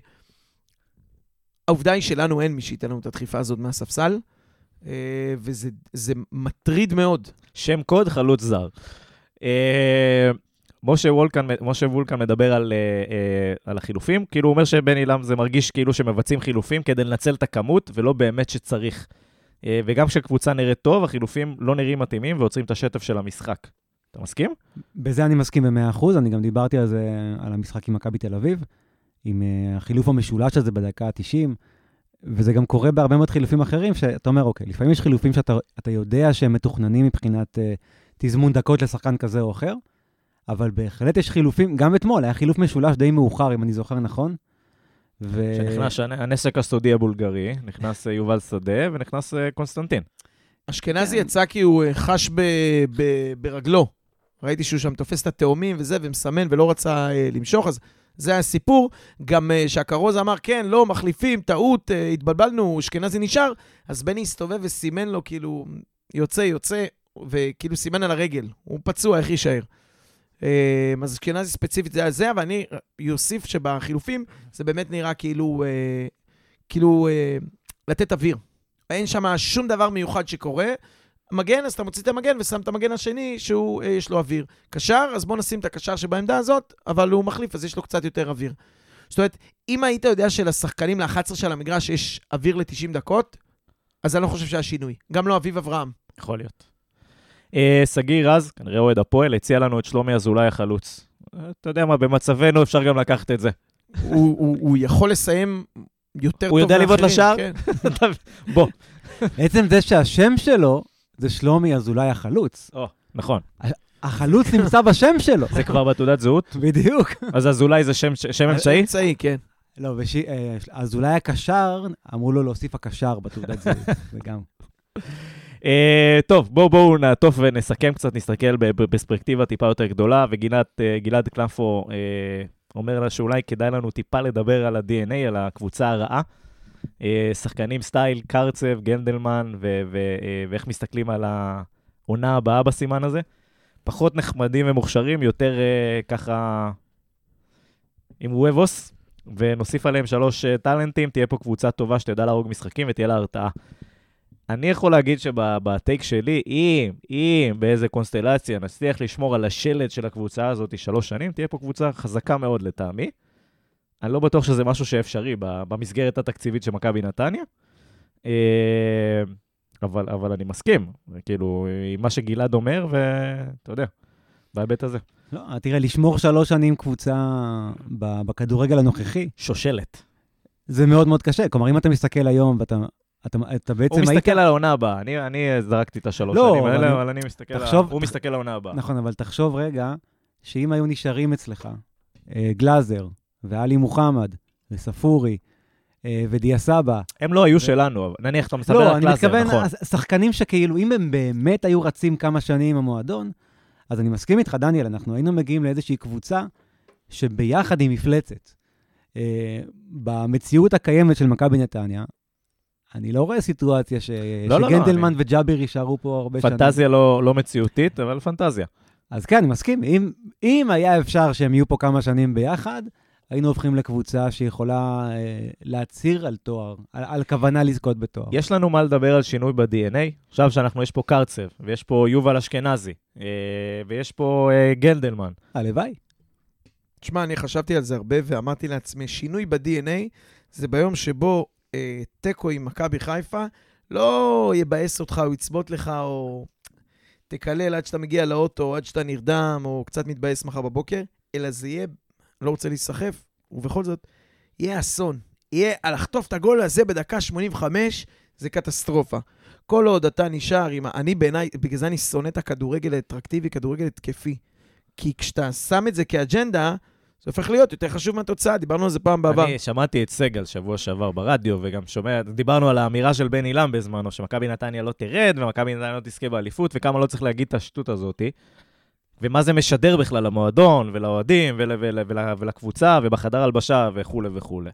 S3: העובדה היא שלנו אין מי שייתן לנו את הדחיפה הזאת מהספסל, uh, וזה זה מטריד מאוד.
S1: שם קוד, חלוץ זר. אה, משה וולקן, משה וולקן מדבר על, אה, אה, על החילופים, כאילו הוא אומר שבן אילם זה מרגיש כאילו שמבצעים חילופים כדי לנצל את הכמות ולא באמת שצריך. אה, וגם כשקבוצה נראית טוב, החילופים לא נראים מתאימים ועוצרים את השטף של המשחק. אתה מסכים?
S2: בזה אני מסכים ב-100%, אני גם דיברתי על זה, על המשחק עם מכבי תל אביב, עם uh, החילוף המשולש הזה בדקה ה-90, וזה גם קורה בהרבה מאוד חילופים אחרים, שאתה אומר, אוקיי, לפעמים יש חילופים שאתה אתה יודע שהם מתוכננים מבחינת uh, תזמון דקות לשחקן כזה או אחר, אבל בהחלט יש חילופים, גם אתמול היה חילוף משולש די מאוחר, אם אני זוכר נכון. ו...
S1: שנכנס הנ- הנסק הסודי הבולגרי, נכנס אה, יובל שדה ונכנס אה, קונסטנטין.
S3: אשכנזי
S2: כן.
S3: יצא כי הוא אה, חש ב, ב, ברגלו. ראיתי שהוא שם תופס את התאומים וזה, ומסמן ולא רצה אה, למשוך, אז זה הסיפור. גם אה, שהכרוז אמר, כן, לא, מחליפים, טעות, אה, התבלבלנו, אשכנזי נשאר, אז בני הסתובב וסימן לו, כאילו, יוצא, יוצא, וכאילו סימן על הרגל. הוא פצוע, איך יישאר? אה, אז אשכנזי ספציפית זה על זה, אבל אני אוסיף שבחילופים זה באמת נראה כאילו, אה, כאילו אה, לתת אוויר. אין שם שום דבר מיוחד שקורה. מגן, אז אתה מוציא את המגן ושם את המגן השני שהוא, יש לו אוויר. קשר, אז בוא נשים את הקשר שבעמדה הזאת, אבל הוא מחליף, אז יש לו קצת יותר אוויר. זאת אומרת, אם היית יודע שלשחקנים ל-11 של המגרש יש אוויר ל-90 דקות, אז אני לא חושב שהיה שינוי. גם לא אביב אברהם.
S1: יכול להיות. אה, שגיא רז, כנראה אוהד הפועל, הציע לנו את שלומי אזולאי החלוץ. אה, אתה יודע מה, במצבנו אפשר גם לקחת את זה.
S3: הוא, הוא, הוא יכול לסיים יותר
S1: הוא
S3: טוב
S1: יודע לבעוט
S3: מאחרים,
S1: לשער?
S3: כן.
S1: בוא.
S2: עצם זה שהשם שלו זה שלומי אזולאי החלוץ.
S1: או, נכון.
S2: החלוץ נמצא בשם שלו.
S1: זה כבר בתעודת זהות?
S2: בדיוק.
S1: אז אזולאי זה שם שם אמצעי?
S3: אמצעי, כן.
S2: לא, וש... אה, אז אולי הקשר, אמרו לו להוסיף הקשר בתעודת זהות, זה גם.
S1: אה, טוב, בואו בואו נעטוף ונסכם קצת, נסתכל בפרספקטיבה טיפה יותר גדולה, וגלעד אה, גלעד קלפו אה, אומר לה שאולי כדאי לנו טיפה לדבר על ה-DNA, על הקבוצה הרעה. אה, שחקנים סטייל קרצב, גנדלמן, ו- ו- אה, ואיך מסתכלים על העונה הבאה בסימן הזה. פחות נחמדים ומוכשרים, יותר אה, ככה עם וובוס, ונוסיף עליהם שלוש אה, טאלנטים, תהיה פה קבוצה טובה שתדע להרוג משחקים ותהיה לה הרתעה. אני יכול להגיד שבטייק שלי, אם, אם באיזה קונסטלציה נצליח לשמור על השלד של הקבוצה הזאת שלוש שנים, תהיה פה קבוצה חזקה מאוד לטעמי. אני לא בטוח שזה משהו שאפשרי במסגרת התקציבית של מכבי נתניה, אה, אבל, אבל אני מסכים, כאילו, עם מה שגלעד אומר, ואתה יודע, בהיבט הזה.
S2: לא, תראה, לשמור שלוש שנים קבוצה בכדורגל הנוכחי,
S1: שושלת.
S2: זה מאוד מאוד קשה. כלומר, אם אתה מסתכל היום ואתה אתה, אתה בעצם
S1: הוא
S2: היית...
S1: מסתכל על העונה הבאה, אני, אני זרקתי את השלוש
S2: לא,
S1: שנים
S2: אבל
S1: האלה,
S2: אני-
S1: אבל אני מסתכל,
S2: תחשוב-
S1: על... הוא מסתכל על העונה הבאה.
S2: נכון, אבל תחשוב רגע, שאם היו נשארים אצלך אה, גלאזר ועלי מוחמד וספורי אה, ודיה סבא,
S1: הם לא היו שלנו, אבל נניח אתה מסתכל
S2: לא,
S1: על
S2: אני
S1: קלאסר,
S2: מתכוון,
S1: נכון.
S2: הש- שחקנים שכאילו, אם הם באמת היו רצים כמה שנים עם המועדון, אז אני מסכים איתך, דניאל, אנחנו היינו מגיעים לאיזושהי קבוצה שביחד עם מפלצת. אה, במציאות הקיימת של מכבי נתניה, אני לא רואה סיטואציה ש...
S1: לא, לא,
S2: שגנדלמן
S1: אני-
S2: וג'אבר יישארו פה הרבה שנים.
S1: פנטזיה לא, לא מציאותית, אבל פנטזיה.
S2: אז כן, אני מסכים. אם, אם היה אפשר שהם יהיו פה כמה שנים ביחד, היינו הופכים לקבוצה שיכולה אה, להצהיר על תואר, על, על כוונה לזכות בתואר.
S1: יש לנו מה לדבר על שינוי ב-DNA. עכשיו שאנחנו, יש פה קרצב, ויש פה יובל אשכנזי, אה, ויש פה אה, גנדלמן.
S2: הלוואי.
S3: תשמע, אני חשבתי על זה הרבה ואמרתי לעצמי, שינוי ב-DNA זה ביום שבו תיקו עם מכבי חיפה לא יבאס אותך או יצבות לך או תקלל עד שאתה מגיע לאוטו, או עד שאתה נרדם או קצת מתבאס מחר בבוקר, אלא זה יהיה, לא רוצה להיסחף, ובכל זאת, יהיה אסון. יהיה, לחטוף את הגול הזה בדקה 85 זה קטסטרופה. כל עוד אתה נשאר עם... אני בעיניי, בגלל זה אני שונא את הכדורגל האטרקטיבי, כדורגל התקפי. כי כשאתה שם את זה כאג'נדה, זה הופך להיות יותר חשוב מהתוצאה, דיברנו על זה פעם בעבר.
S1: אני שמעתי את סגל שבוע שעבר ברדיו, וגם שומע, דיברנו על האמירה של בן עילם בזמנו, שמכבי נתניה לא תרד, ומכבי נתניה לא תזכה באליפות, וכמה לא צריך להגיד את השטות הזאת. ומה זה משדר בכלל למועדון ולאוהדים ול, ול, ול, ולקבוצה ובחדר הלבשה וכולי וכולי.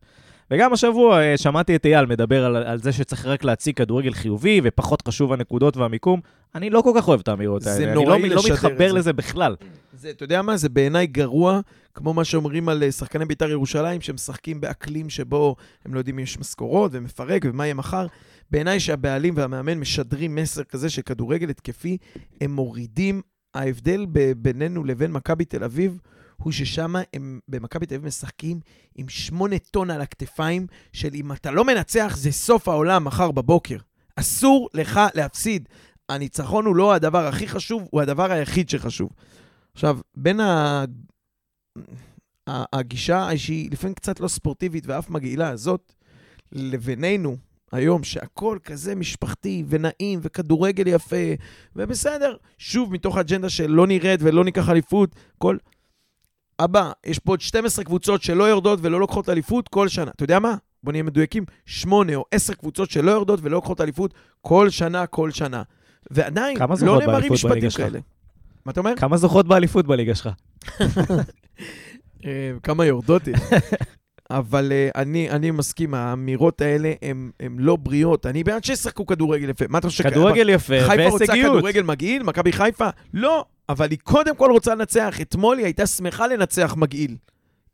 S1: וגם השבוע אה, שמעתי את אייל מדבר על, על זה שצריך רק להציג כדורגל חיובי ופחות חשוב הנקודות והמיקום. אני לא כל כך אוהב את האמירות האלה. אני לא, לא מתחבר. לזה בכלל.
S3: זה, אתה יודע מה? זה בעיניי גרוע, כמו מה שאומרים על אה, שחקני בית"ר ירושלים, שמשחקים באקלים שבו הם לא יודעים אם יש משכורות ומפרק ומה יהיה מחר. בעיניי שהבעלים והמאמן משדרים מסר כזה שכדורגל התקפי, הם מורידים. ההבדל בינינו לבין מכבי תל אביב הוא ששם הם במכבי תל אביב משחקים עם שמונה טון על הכתפיים, של אם אתה לא מנצח זה סוף העולם מחר בבוקר. אסור לך להפסיד. הניצחון הוא לא הדבר הכי חשוב, הוא הדבר היחיד שחשוב. עכשיו, בין ה... הגישה שהיא לפעמים קצת לא ספורטיבית ואף מגעילה הזאת, לבינינו, היום, שהכל כזה משפחתי ונעים וכדורגל יפה, ובסדר, שוב, מתוך האג'נדה של לא נרד ולא ניקח אליפות, כל... אבא, יש פה עוד 12 קבוצות שלא יורדות ולא לוקחות אליפות כל שנה. אתה יודע מה? בוא נהיה מדויקים, 8 או 10 קבוצות שלא יורדות ולא לוקחות אליפות כל שנה, כל שנה. ועדיין, לא נאמרים משפטים? כאלה. מה אתה אומר?
S1: כמה זוכות באליפות בליגה שלך?
S3: אה, כמה יורדות יש. אבל אה, אני, אני מסכים, האמירות האלה הן לא בריאות. אני בעד שישחקו כדורגל יפה. מה אתה חושב?
S1: כדורגל יפה
S3: חיפה רוצה
S1: והישגיות.
S3: כדורגל מגעיל? מכבי חיפה? לא, אבל היא קודם כל רוצה לנצח. אתמול היא הייתה שמחה לנצח מגעיל.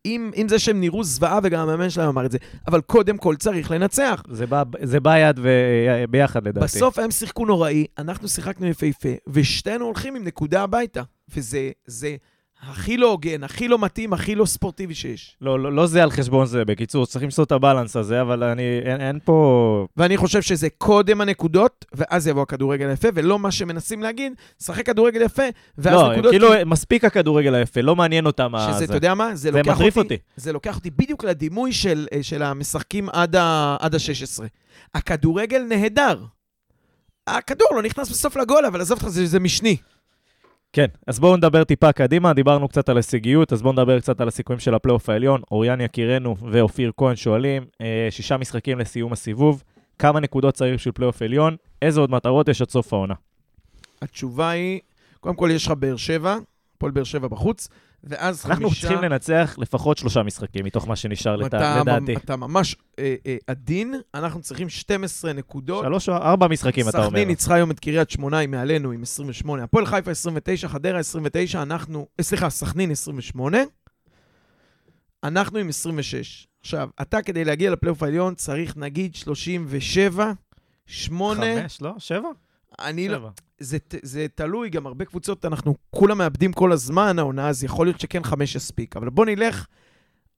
S3: עם, עם זה שהם נראו זוועה, וגם המאמן שלהם אמר את זה. אבל קודם כל צריך לנצח.
S1: זה בא- זה בא יד וביחד לדעתי.
S3: בסוף הם שיחקו נוראי, אנחנו שיחקנו יפהפה, ושתינו הולכים עם נקודה הביתה. וזה זה הכי לא הוגן, הכי לא מתאים, הכי לא ספורטיבי שיש.
S1: לא, לא, לא זה על חשבון זה, בקיצור, צריך למצוא את הבלנס הזה, אבל אני, אין, אין פה...
S3: ואני חושב שזה קודם הנקודות, ואז יבוא הכדורגל היפה, ולא מה שמנסים להגיד, שחק כדורגל יפה, ואז
S1: לא,
S3: נקודות...
S1: כאילו, מספיק הכדורגל היפה, לא מעניין אותם מה
S3: שזה,
S1: זה.
S3: אתה יודע מה? זה,
S1: זה
S3: לוקח
S1: מטריף אותי.
S3: זה לוקח אותי בדיוק לדימוי של, אה, של המשחקים עד ה-16. הכדורגל נהדר. הכדור לא נכנס בסוף לגול, אבל עזוב אותך, זה, זה משני.
S1: כן, אז בואו נדבר טיפה קדימה, דיברנו קצת על הישגיות, אז בואו נדבר קצת על הסיכויים של הפלייאוף העליון. אוריאן יקירנו ואופיר כהן שואלים, אה, שישה משחקים לסיום הסיבוב, כמה נקודות צריך בשביל פלייאוף עליון, איזה עוד מטרות יש עד סוף העונה?
S3: התשובה היא, קודם כל יש לך באר שבע, הפועל באר שבע בחוץ, ואז
S1: אנחנו
S3: חמישה...
S1: צריכים לנצח לפחות שלושה משחקים מתוך מה שנשאר לת-
S3: אתה,
S1: לדעתי.
S3: אתה ממש אה, אה, עדין, אנחנו צריכים 12 נקודות.
S1: שלוש או ארבע משחקים, אתה אומר.
S3: סכנין ניצחה היום את קריית שמונה, היא מעלינו עם 28. הפועל חיפה 29, חדרה 29, אנחנו... אה, סליחה, סכנין 28, אנחנו עם 26. עכשיו, אתה כדי להגיע לפלייאוף העליון צריך נגיד 37, 8,
S1: חמש, לא? שבע?
S3: אני לא... זה, זה תלוי, גם הרבה קבוצות, אנחנו כולם מאבדים כל הזמן העונה, אז יכול להיות שכן חמש יספיק. אבל בוא נלך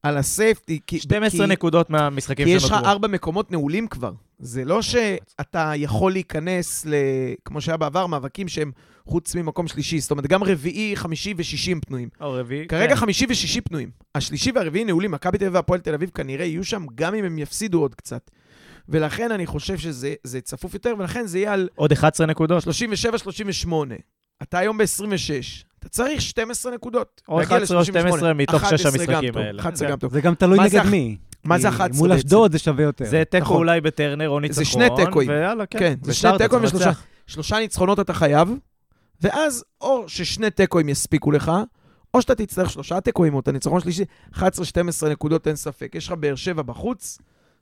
S3: על הסייפטי. כי-
S1: 12
S3: כי-
S1: נקודות מהמשחקים
S3: כי יש לך
S1: שנותרו.
S3: ארבע מקומות נעולים כבר. זה לא שאתה יכול להיכנס ל... כמו שהיה בעבר, מאבקים שהם חוץ ממקום שלישי. זאת אומרת, גם רביעי, חמישי ושישי הם פנויים.
S1: או רביעי.
S3: כרגע
S1: כן.
S3: חמישי ושישי פנויים. השלישי והרביעי נעולים, מכבי תל אביב והפועל תל אביב כנראה יהיו שם, גם אם הם יפסידו עוד קצת. ולכן אני חושב שזה זה צפוף יותר, ולכן זה יהיה על
S1: עוד 11 נקודות.
S3: 37-38. אתה היום ב-26. אתה צריך 12 נקודות.
S1: או
S3: להגיע
S1: 11 או
S3: ל-38.
S1: 12 מתוך
S3: 11
S1: שש
S3: גם
S1: המשחקים
S3: טוב,
S1: האלה.
S3: 11
S1: זה-
S3: גם טוב.
S2: זה גם תלוי
S3: זה
S2: נגד מי.
S3: מה זה
S2: כי
S3: 11
S2: מול? אשדוד זה שווה יותר.
S1: זה תיקו
S3: נכון.
S1: אולי בטרנר או ניצחון.
S3: שני תיקואים.
S1: ויאללה, כן.
S3: כן, זה שני תיקואים
S1: צריך
S3: ושלושה. שלושה ניצחונות אתה חייב, ואז או ששני תיקואים יספיקו לך, או שאתה תצטרך שלושה תיקואים או את הניצחון שלישי, 11-12 נקודות אין ספק. יש לך באר שבע בחוץ,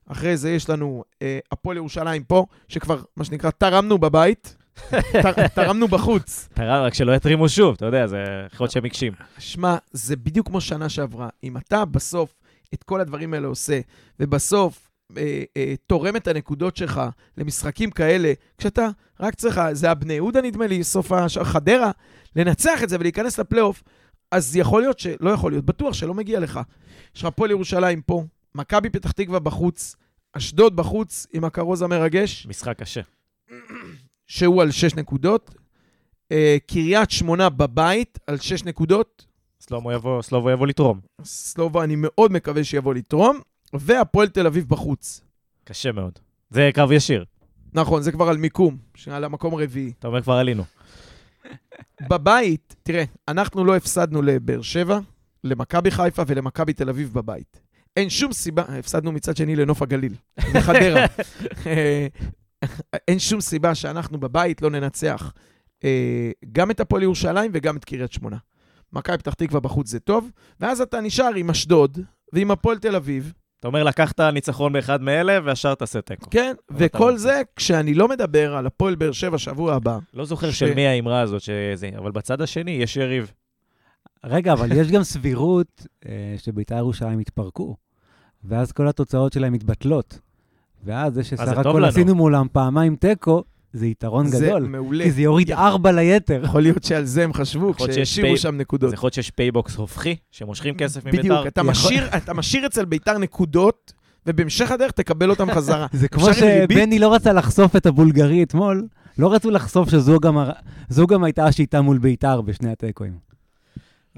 S3: אחרי זה יש לנו אה, הפועל ירושלים פה, שכבר, מה שנקרא, תרמנו בבית, תר, תרמנו בחוץ.
S1: תראה, רק שלא יתרימו שוב, אתה יודע, זה יכול להיות שהם הקשים.
S3: שמע, זה בדיוק כמו שנה שעברה. אם אתה בסוף את כל הדברים האלה עושה, ובסוף אה, אה, תורם את הנקודות שלך למשחקים כאלה, כשאתה רק צריך, זה הבני יהודה נדמה לי, סוף הש... חדרה, לנצח את זה ולהיכנס לפלייאוף, אז יכול להיות ש... לא יכול להיות, בטוח שלא מגיע לך. יש לך הפועל ירושלים פה, מכבי פתח תקווה בחוץ, אשדוד בחוץ עם הכרוז המרגש,
S1: משחק קשה.
S3: שהוא על 6 נקודות, אה, קריית שמונה בבית על 6 נקודות,
S1: סלובו יבוא, סלובו יבוא לתרום.
S3: סלובה, אני מאוד מקווה שיבוא לתרום, והפועל תל אביב בחוץ.
S1: קשה מאוד. זה קרב ישיר.
S3: נכון, זה כבר על מיקום, על המקום הרביעי.
S1: אתה אומר, כבר עלינו.
S3: בבית, תראה, אנחנו לא הפסדנו לבאר שבע, למכבי חיפה ולמכבי תל אביב בבית. אין שום סיבה, הפסדנו מצד שני לנוף הגליל, בחדרה. אה, אין שום סיבה שאנחנו בבית לא ננצח אה, גם את הפועל ירושלים וגם את קריית שמונה. מכבי פתח תקווה בחוץ זה טוב, ואז אתה נשאר עם אשדוד ועם הפועל תל אביב,
S1: אתה אומר, לקחת ניצחון באחד מאלה, וישר תעשה תיקו.
S3: כן,
S1: אתה
S3: וכל
S1: לא.
S3: זה כשאני לא מדבר על הפועל באר שבע שבוע הבא.
S1: לא זוכר
S3: ש-
S1: של מי האמרה הזאת, שזה, אבל בצד השני יש יריב.
S2: רגע, אבל יש גם סבירות אה, שבית"ר ירושלים יתפרקו, ואז כל התוצאות שלהם מתבטלות. ואז זה
S1: זה
S2: שסך הכל. עשינו מולם פעמיים תיקו, זה יתרון
S3: זה
S2: גדול.
S3: מעולה.
S2: כי זה יוריד ארבע ליתר.
S3: יכול להיות שעל זה הם חשבו כשהשאירו
S1: פי-
S3: שם נקודות.
S1: אז יכול להיות שיש Paybox הופכי, שמושכים כסף מביתר.
S3: בדיוק, אתה
S2: יכול-
S3: משאיר, אתה משאיר אצל ביתר נקודות, ובהמשך הדרך תקבל אותם חזרה.
S2: זה כמו? שבני לא רצה לחשוף את הבולגרי אתמול, לא רצו לחשוף שזו גם, הר- גם הייתה השיטה מול בית"ר בשני התיקואים.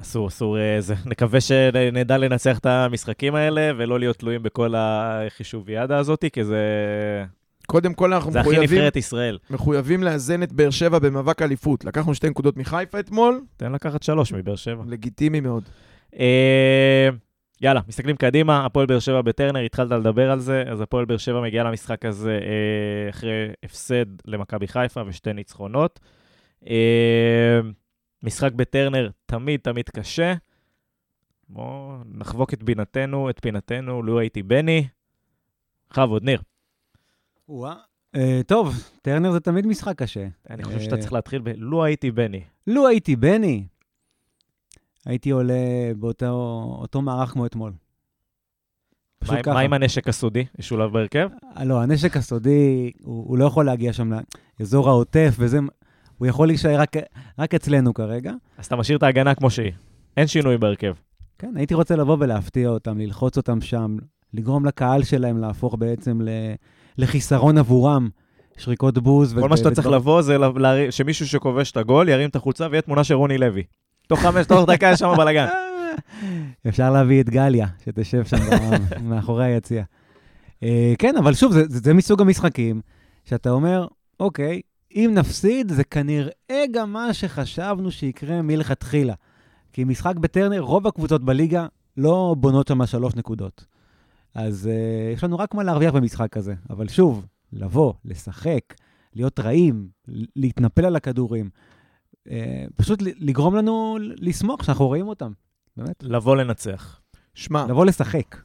S1: אסור, אסור, אה, זה. נקווה שנדע לנצח את המשחקים האלה, ולא להיות תלויים בכל החישוביאדה הזאת, כי זה,
S3: קודם כל אנחנו
S1: זה הכי
S3: מחויבים,
S1: נבחרת ישראל.
S3: מחויבים לאזן את באר שבע במאבק אליפות. לקחנו שתי נקודות מחיפה אתמול,
S1: תן לקחת שלוש מבאר שבע.
S3: לגיטימי מאוד.
S1: אה, יאללה, מסתכלים קדימה, הפועל באר שבע בטרנר, התחלת לדבר על זה, אז הפועל באר שבע מגיעה למשחק הזה אה, אחרי הפסד למכבי חיפה ושתי ניצחונות. אה, משחק בטרנר תמיד תמיד קשה. בואו נחבוק את בינתנו, את פינתנו, לו הייתי בני. בכבוד, ניר.
S2: אה, טוב, טרנר זה תמיד משחק קשה.
S1: אני חושב
S2: אה,
S1: שאתה צריך להתחיל ב... לו הייתי בני.
S2: לו הייתי בני, הייתי עולה באותו אותו מערך כמו אתמול. פשוט ככה.
S1: מה עם הנשק הסודי? ישולב בהרכב?
S2: אה, לא, הנשק הסודי, הוא לא יכול להגיע שם לאזור העוטף וזה, הוא יכול להישאר רק, רק אצלנו כרגע.
S1: אז אתה משאיר את ההגנה כמו שהיא. אין שינוי בהרכב.
S2: כן, הייתי רוצה לבוא ולהפתיע אותם, ללחוץ אותם שם, לגרום לקהל שלהם להפוך בעצם ל, לחיסרון עבורם, שריקות בוז.
S1: כל מה שאתה צריך לבוא זה לה- שמישהו שכובש את הגול ירים את החולצה ויהיה תמונה של רוני לוי. תוך חמש, תוך דקה יש שם בלאגן.
S2: אפשר להביא את גליה, שתשב שם מאחורי היציע. אה, כן, אבל שוב, זה, זה, זה מסוג המשחקים שאתה אומר, אוקיי, אם נפסיד, זה כנראה גם מה שחשבנו שיקרה מלכתחילה. כי משחק בטרנר, רוב הקבוצות בליגה לא בונות שם שלוש נקודות. אז uh, יש לנו רק מה להרוויח במשחק הזה. אבל שוב, לבוא, לשחק, להיות רעים, להתנפל על הכדורים, uh, פשוט לגרום לנו לשמוח שאנחנו רואים אותם. באמת.
S1: לבוא לנצח.
S3: שמע,
S2: לבוא לשחק.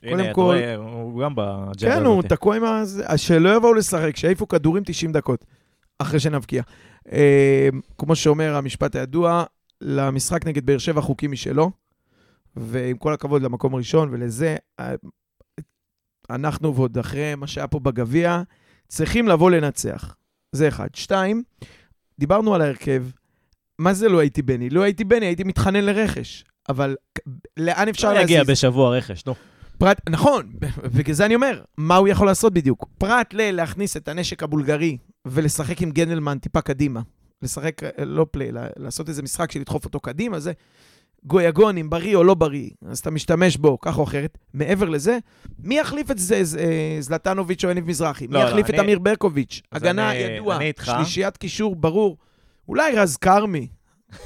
S3: קודם
S1: הנה, אתה
S3: כל-
S1: רואה, הוא גם באג'נדה
S3: כן, הוא. תקוע עם ה... שלא יבואו לשחק, שיעיפו כדורים 90 דקות, אחרי שנבקיע. אה, כמו שאומר המשפט הידוע, למשחק נגד באר שבע חוקים משלו, ועם כל הכבוד למקום הראשון ולזה, אה, אנחנו ועוד אחרי מה שהיה פה בגביע, צריכים לבוא לנצח. זה אחד. שתיים, דיברנו על ההרכב. מה זה לא הייתי בני? לא הייתי בני, הייתי מתחנן לרכש. אבל לאן אפשר
S1: להגיע
S3: להזיז?
S1: בשבוע רכש, נו.
S3: פרט, נכון, בגלל זה אני אומר, מה הוא יכול לעשות בדיוק? פרט ללהכניס את הנשק הבולגרי ולשחק עם גנדלמן טיפה קדימה, לשחק, אה, לא פליי, לעשות איזה משחק של לדחוף אותו קדימה, זה גויגון, אם בריא או לא בריא, אז אתה משתמש בו כך או אחרת. מעבר לזה, מי יחליף את זה, ז- זלטנוביץ' או יניב מזרחי?
S1: לא,
S3: מי
S1: לא,
S3: יחליף את
S1: אני-
S3: אמיר ברקוביץ'? הגנה
S1: אני-
S3: ידוע,
S1: אני.
S3: שלישיית קישור ברור. אולי רז כרמי,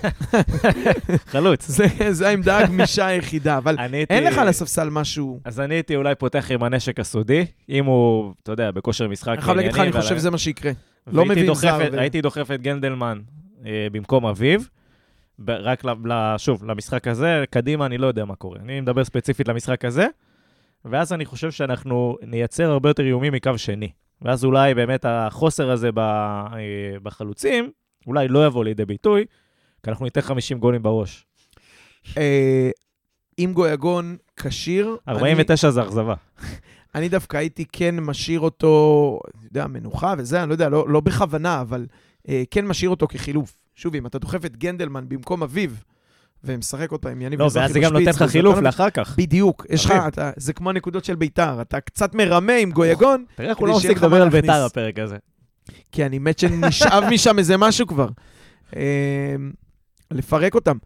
S1: חלוץ.
S3: זה, זה העמדה הגמישה היחידה, אבל
S1: הייתי-
S3: אין לך על הספסל משהו...
S1: אז אני הייתי אולי פותח עם הנשק הסודי, אם הוא, אתה יודע, בכושר משחק
S3: אני חייב להגיד לך, אני חושב שזה מה שיקרה. לא מביאים
S1: דוחף
S3: זר ו-
S1: הייתי דוחף את גנדלמן אה, במקום אביב. ב- רק, ל- ל- שוב, למשחק הזה, קדימה, אני לא יודע מה קורה. אני מדבר ספציפית למשחק הזה, ואז אני חושב שאנחנו נייצר הרבה יותר איומים מקו שני. ואז אולי באמת החוסר הזה ב- אה, בחלוצים, אולי לא יבוא לידי ביטוי, כי אנחנו ניתן 50 גולים בראש.
S3: אה, אם גויגון כשיר,
S1: 49 זה אכזבה.
S3: אני, דווקא הייתי כן משאיר אותו, אני יודע, מנוחה וזה, אני לא יודע, לא, לא בכוונה, אבל אה, כן משאיר אותו כחילוף. שוב, אם אתה דוחף את גנדלמן במקום אביב, ומשחק עוד פעם עם יניב
S1: לא,
S3: מזרחי
S1: ואז זה גם נותן לך חילוף לאחר כך.
S3: בדיוק, יש לך. אתה, זה כמו הנקודות של ביתר, אתה קצת מרמה עם גויגון,
S1: תראה איך הוא לא מפסיק לדבר על. ביתר הפרק הזה.
S3: כי אני מת שנשאב משם איזה משהו כבר. אה, לפרק אותם.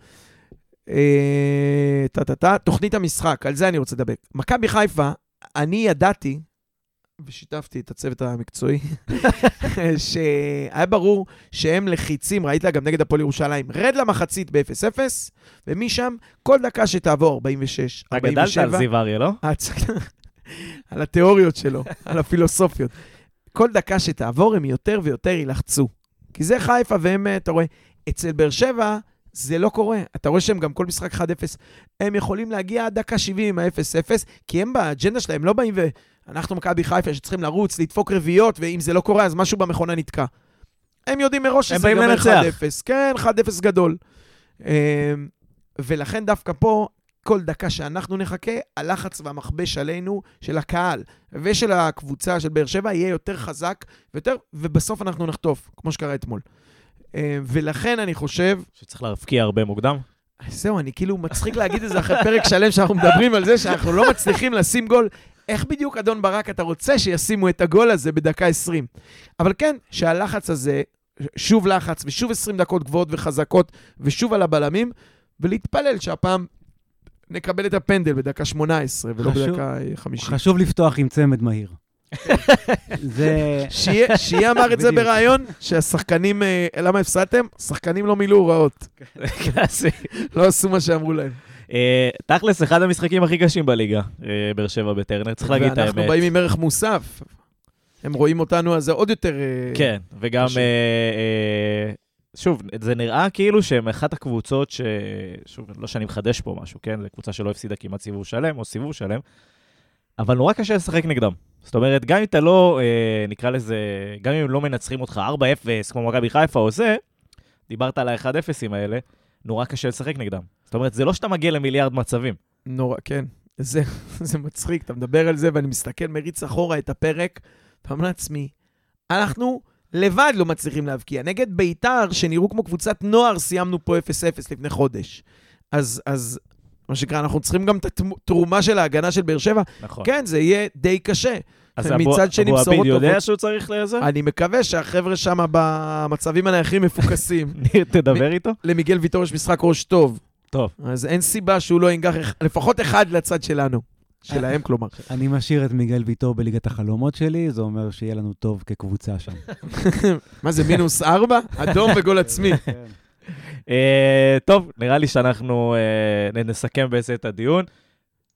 S3: אה, טה-טה-טה, תוכנית המשחק, על זה אני רוצה לדבר. מכבי חיפה, אני ידעתי, ושיתפתי את הצוות המקצועי, שהיה ברור שהם לחיצים, ראית גם נגד הפועל ירושלים, רד למחצית ב-0-0, ומשם כל דקה שתעבור, 46,
S1: אתה גדלת
S3: 47,
S1: על זיו אריה, לא?
S3: על התיאוריות שלו, על הפילוסופיות. כל דקה שתעבור הם יותר ויותר יילחצו. כי זה חיפה, והם, אה, אתה רואה, אצל באר שבע, זה לא קורה. אתה רואה שהם גם כל משחק 1-0, הם יכולים להגיע עד דקה 70 עם ה-0-0, כי הם באג'נדה שלהם, הם לא באים ו... אנחנו מכבי חיפה שצריכים לרוץ, לדפוק רביעיות, ואם זה לא קורה, אז משהו במכונה נתקע. הם יודעים מראש
S1: הם
S3: שזה ייגמר
S1: לנצח.
S3: 1-0. כן, 1-0 גדול. אמ, ולכן דווקא פה, כל דקה שאנחנו נחכה, הלחץ והמכבש עלינו, של הקהל ושל הקבוצה של באר שבע, יהיה יותר חזק ויותר, ובסוף אנחנו נחטוף, כמו שקרה אתמול. אמ, ולכן אני חושב,
S1: שצריך להבקיע הרבה מוקדם.
S3: זהו, אני כאילו מצחיק להגיד את זה אחרי פרק שלם שאנחנו מדברים על זה שאנחנו לא מצליחים לשים גול. איך בדיוק, אדון ברק, אתה רוצה שישימו את הגול הזה בדקה 20? אבל כן, שהלחץ הזה, שוב לחץ, ושוב 20 דקות גבוהות וחזקות, ושוב על הבלמים, ולהתפלל שהפעם נקבל את הפנדל בדקה 18, ולא
S2: חשוב-
S3: בדקה אה, 50.
S2: חשוב לפתוח עם צמד מהיר. זה...
S3: שיהיה אמר את זה. בריאיון, שהשחקנים, אה, למה הפסדתם? שחקנים לא מילאו הוראות,
S1: קלאסי.
S3: לא עשו מה שאמרו להם.
S1: אה, תכלס, אחד המשחקים הכי קשים בליגה, אה, באר שבע בטרנר, צריך להגיד את האמת.
S3: ואנחנו באים עם ערך מוסף. הם רואים אותנו, אז זה עוד יותר...
S1: כן, וגם, שוב, זה נראה כאילו שהם אחת הקבוצות ש... שוב, לא שאני מחדש פה משהו, כן? זו קבוצה שלא הפסידה כמעט סיבוב שלם, או סיבוב שלם, אבל נורא קשה לשחק נגדם. זאת אומרת, גם אם אתה לא, אה, נקרא לזה, גם אם לא מנצחים אותך 4-0, כמו מכבי חיפה או זה, דיברת על ה-1-0ים האלה, נורא קשה לשחק נגדם. זאת אומרת, זה לא שאתה מגיע למיליארד מצבים.
S3: נורא, כן. זה, זה מצחיק, אתה מדבר על זה, ואני מסתכל, מריץ אחורה את הפרק, ואומר לעצמי, אנחנו לבד לא מצליחים להבקיע. נגד ביתר, שנראו כמו קבוצת נוער, סיימנו פה 0-0 לפני חודש. אז, אז מה שנקרא, אנחנו צריכים גם את התרומה של ההגנה של באר שבע.
S1: נכון.
S3: כן, זה יהיה די קשה.
S1: אז
S3: מצד
S1: אבו-
S3: שני,
S1: אבו עביד יודע
S3: טובות.
S1: שהוא צריך לזה?
S3: אני מקווה שהחבר'ה שם במצבים הנייחים מפוקסים.
S1: ניר, תדבר איתו.
S3: למיגל ויטור יש משחק ראש טוב.
S1: טוב.
S3: אז אין סיבה שהוא לא ינגח לפחות אחד לצד שלנו. שלהם, כלומר.
S2: אני משאיר את מיגל ויטור בליגת החלומות שלי, זה אומר שיהיה לנו טוב כקבוצה שם.
S3: מה זה, מינוס ארבע? אדום וגול עצמי.
S1: אה, טוב, נראה לי שאנחנו נ- נסכם בזה את הדיון.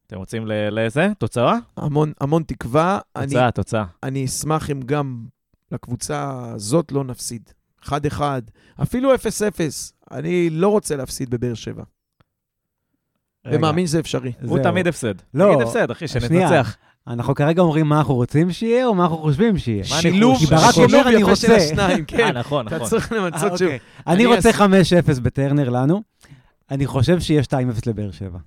S1: אתם רוצים ל- לזה? תוצאה?
S3: המון, המון תקווה. אני,
S1: תוצאה, תוצאה.
S3: אני אשמח אם גם לקבוצה הזאת לא נפסיד. 1-1, אפילו 0-0. אני לא רוצה להפסיד בבאר שבע.
S2: רגע,
S3: ומאמין שזה אפשרי.
S1: הוא. תמיד הפסד.
S2: לא,
S1: תגיד הפסד, אחי,
S2: שנייה.
S1: שננצח.
S2: אנחנו כרגע אומרים מה אנחנו רוצים שיהיה, או מה אנחנו חושבים שיהיה.
S3: שילוב,
S1: ניחוש?
S2: כי ברק
S3: שילוב
S2: אומר, אני
S3: יפה של
S2: רוצה.
S3: השניים,
S1: אה,
S3: כן.
S1: נכון,
S3: אתה
S1: נכון.
S3: צריך
S2: אה,
S3: למצות שוב.
S2: אוקיי. אני
S3: אני
S2: רוצה
S3: אס-
S2: 5-0 בטרנר לנו. אני חושב שיהיה 2-0 לבאר שבע.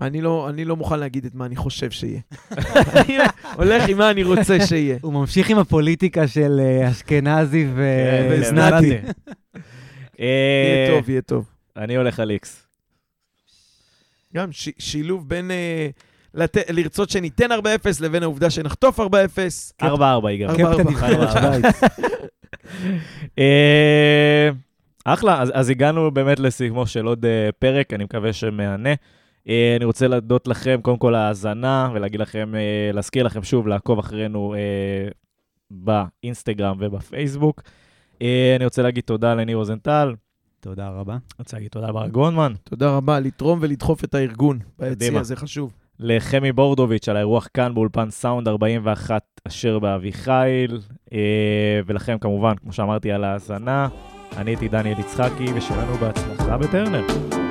S3: אני לא, אני לא מוכן להגיד את מה אני חושב שיהיה. אני הולך עם מה אני רוצה שיהיה.
S2: הוא ממשיך עם הפוליטיקה של אה, אשכנזי ו-
S1: כן,
S2: וזנתי.
S1: אה,
S3: יהיה טוב, יהיה טוב.
S1: אני הולך על איקס.
S3: גם שילוב בין אה, לת... לרצות שניתן 4-0 לבין העובדה שנחטוף 4-0.
S1: 4-4 ייגמר.
S2: קפטן
S3: ארבע.
S2: נבחרת שווייץ.
S1: אה, אחלה, אז, אז הגענו באמת לסיומו של עוד אה, פרק, אני מקווה שמהנה. אה, אני רוצה להודות לכם, קודם כל, האזנה, ולהגיד לכם, אה, להזכיר לכם שוב, לעקוב אחרינו אה, באינסטגרם ובפייסבוק. אה, אני רוצה להגיד תודה לניר רוזנטל,
S2: תודה רבה.
S1: אני רוצה להגיד תודה לברק גונדמן,
S3: תודה רבה, לתרום ולדחוף את הארגון ביציע. זה חשוב.
S1: לחמי בורדוביץ' על האירוח כאן באולפן סאונד 41 אשר באביחיל, אה, ולכם כמובן, כמו שאמרתי, על ההאזנה. אני הייתי דניאל יצחקי, ושיהיה לנו בהצלחה בטרנר.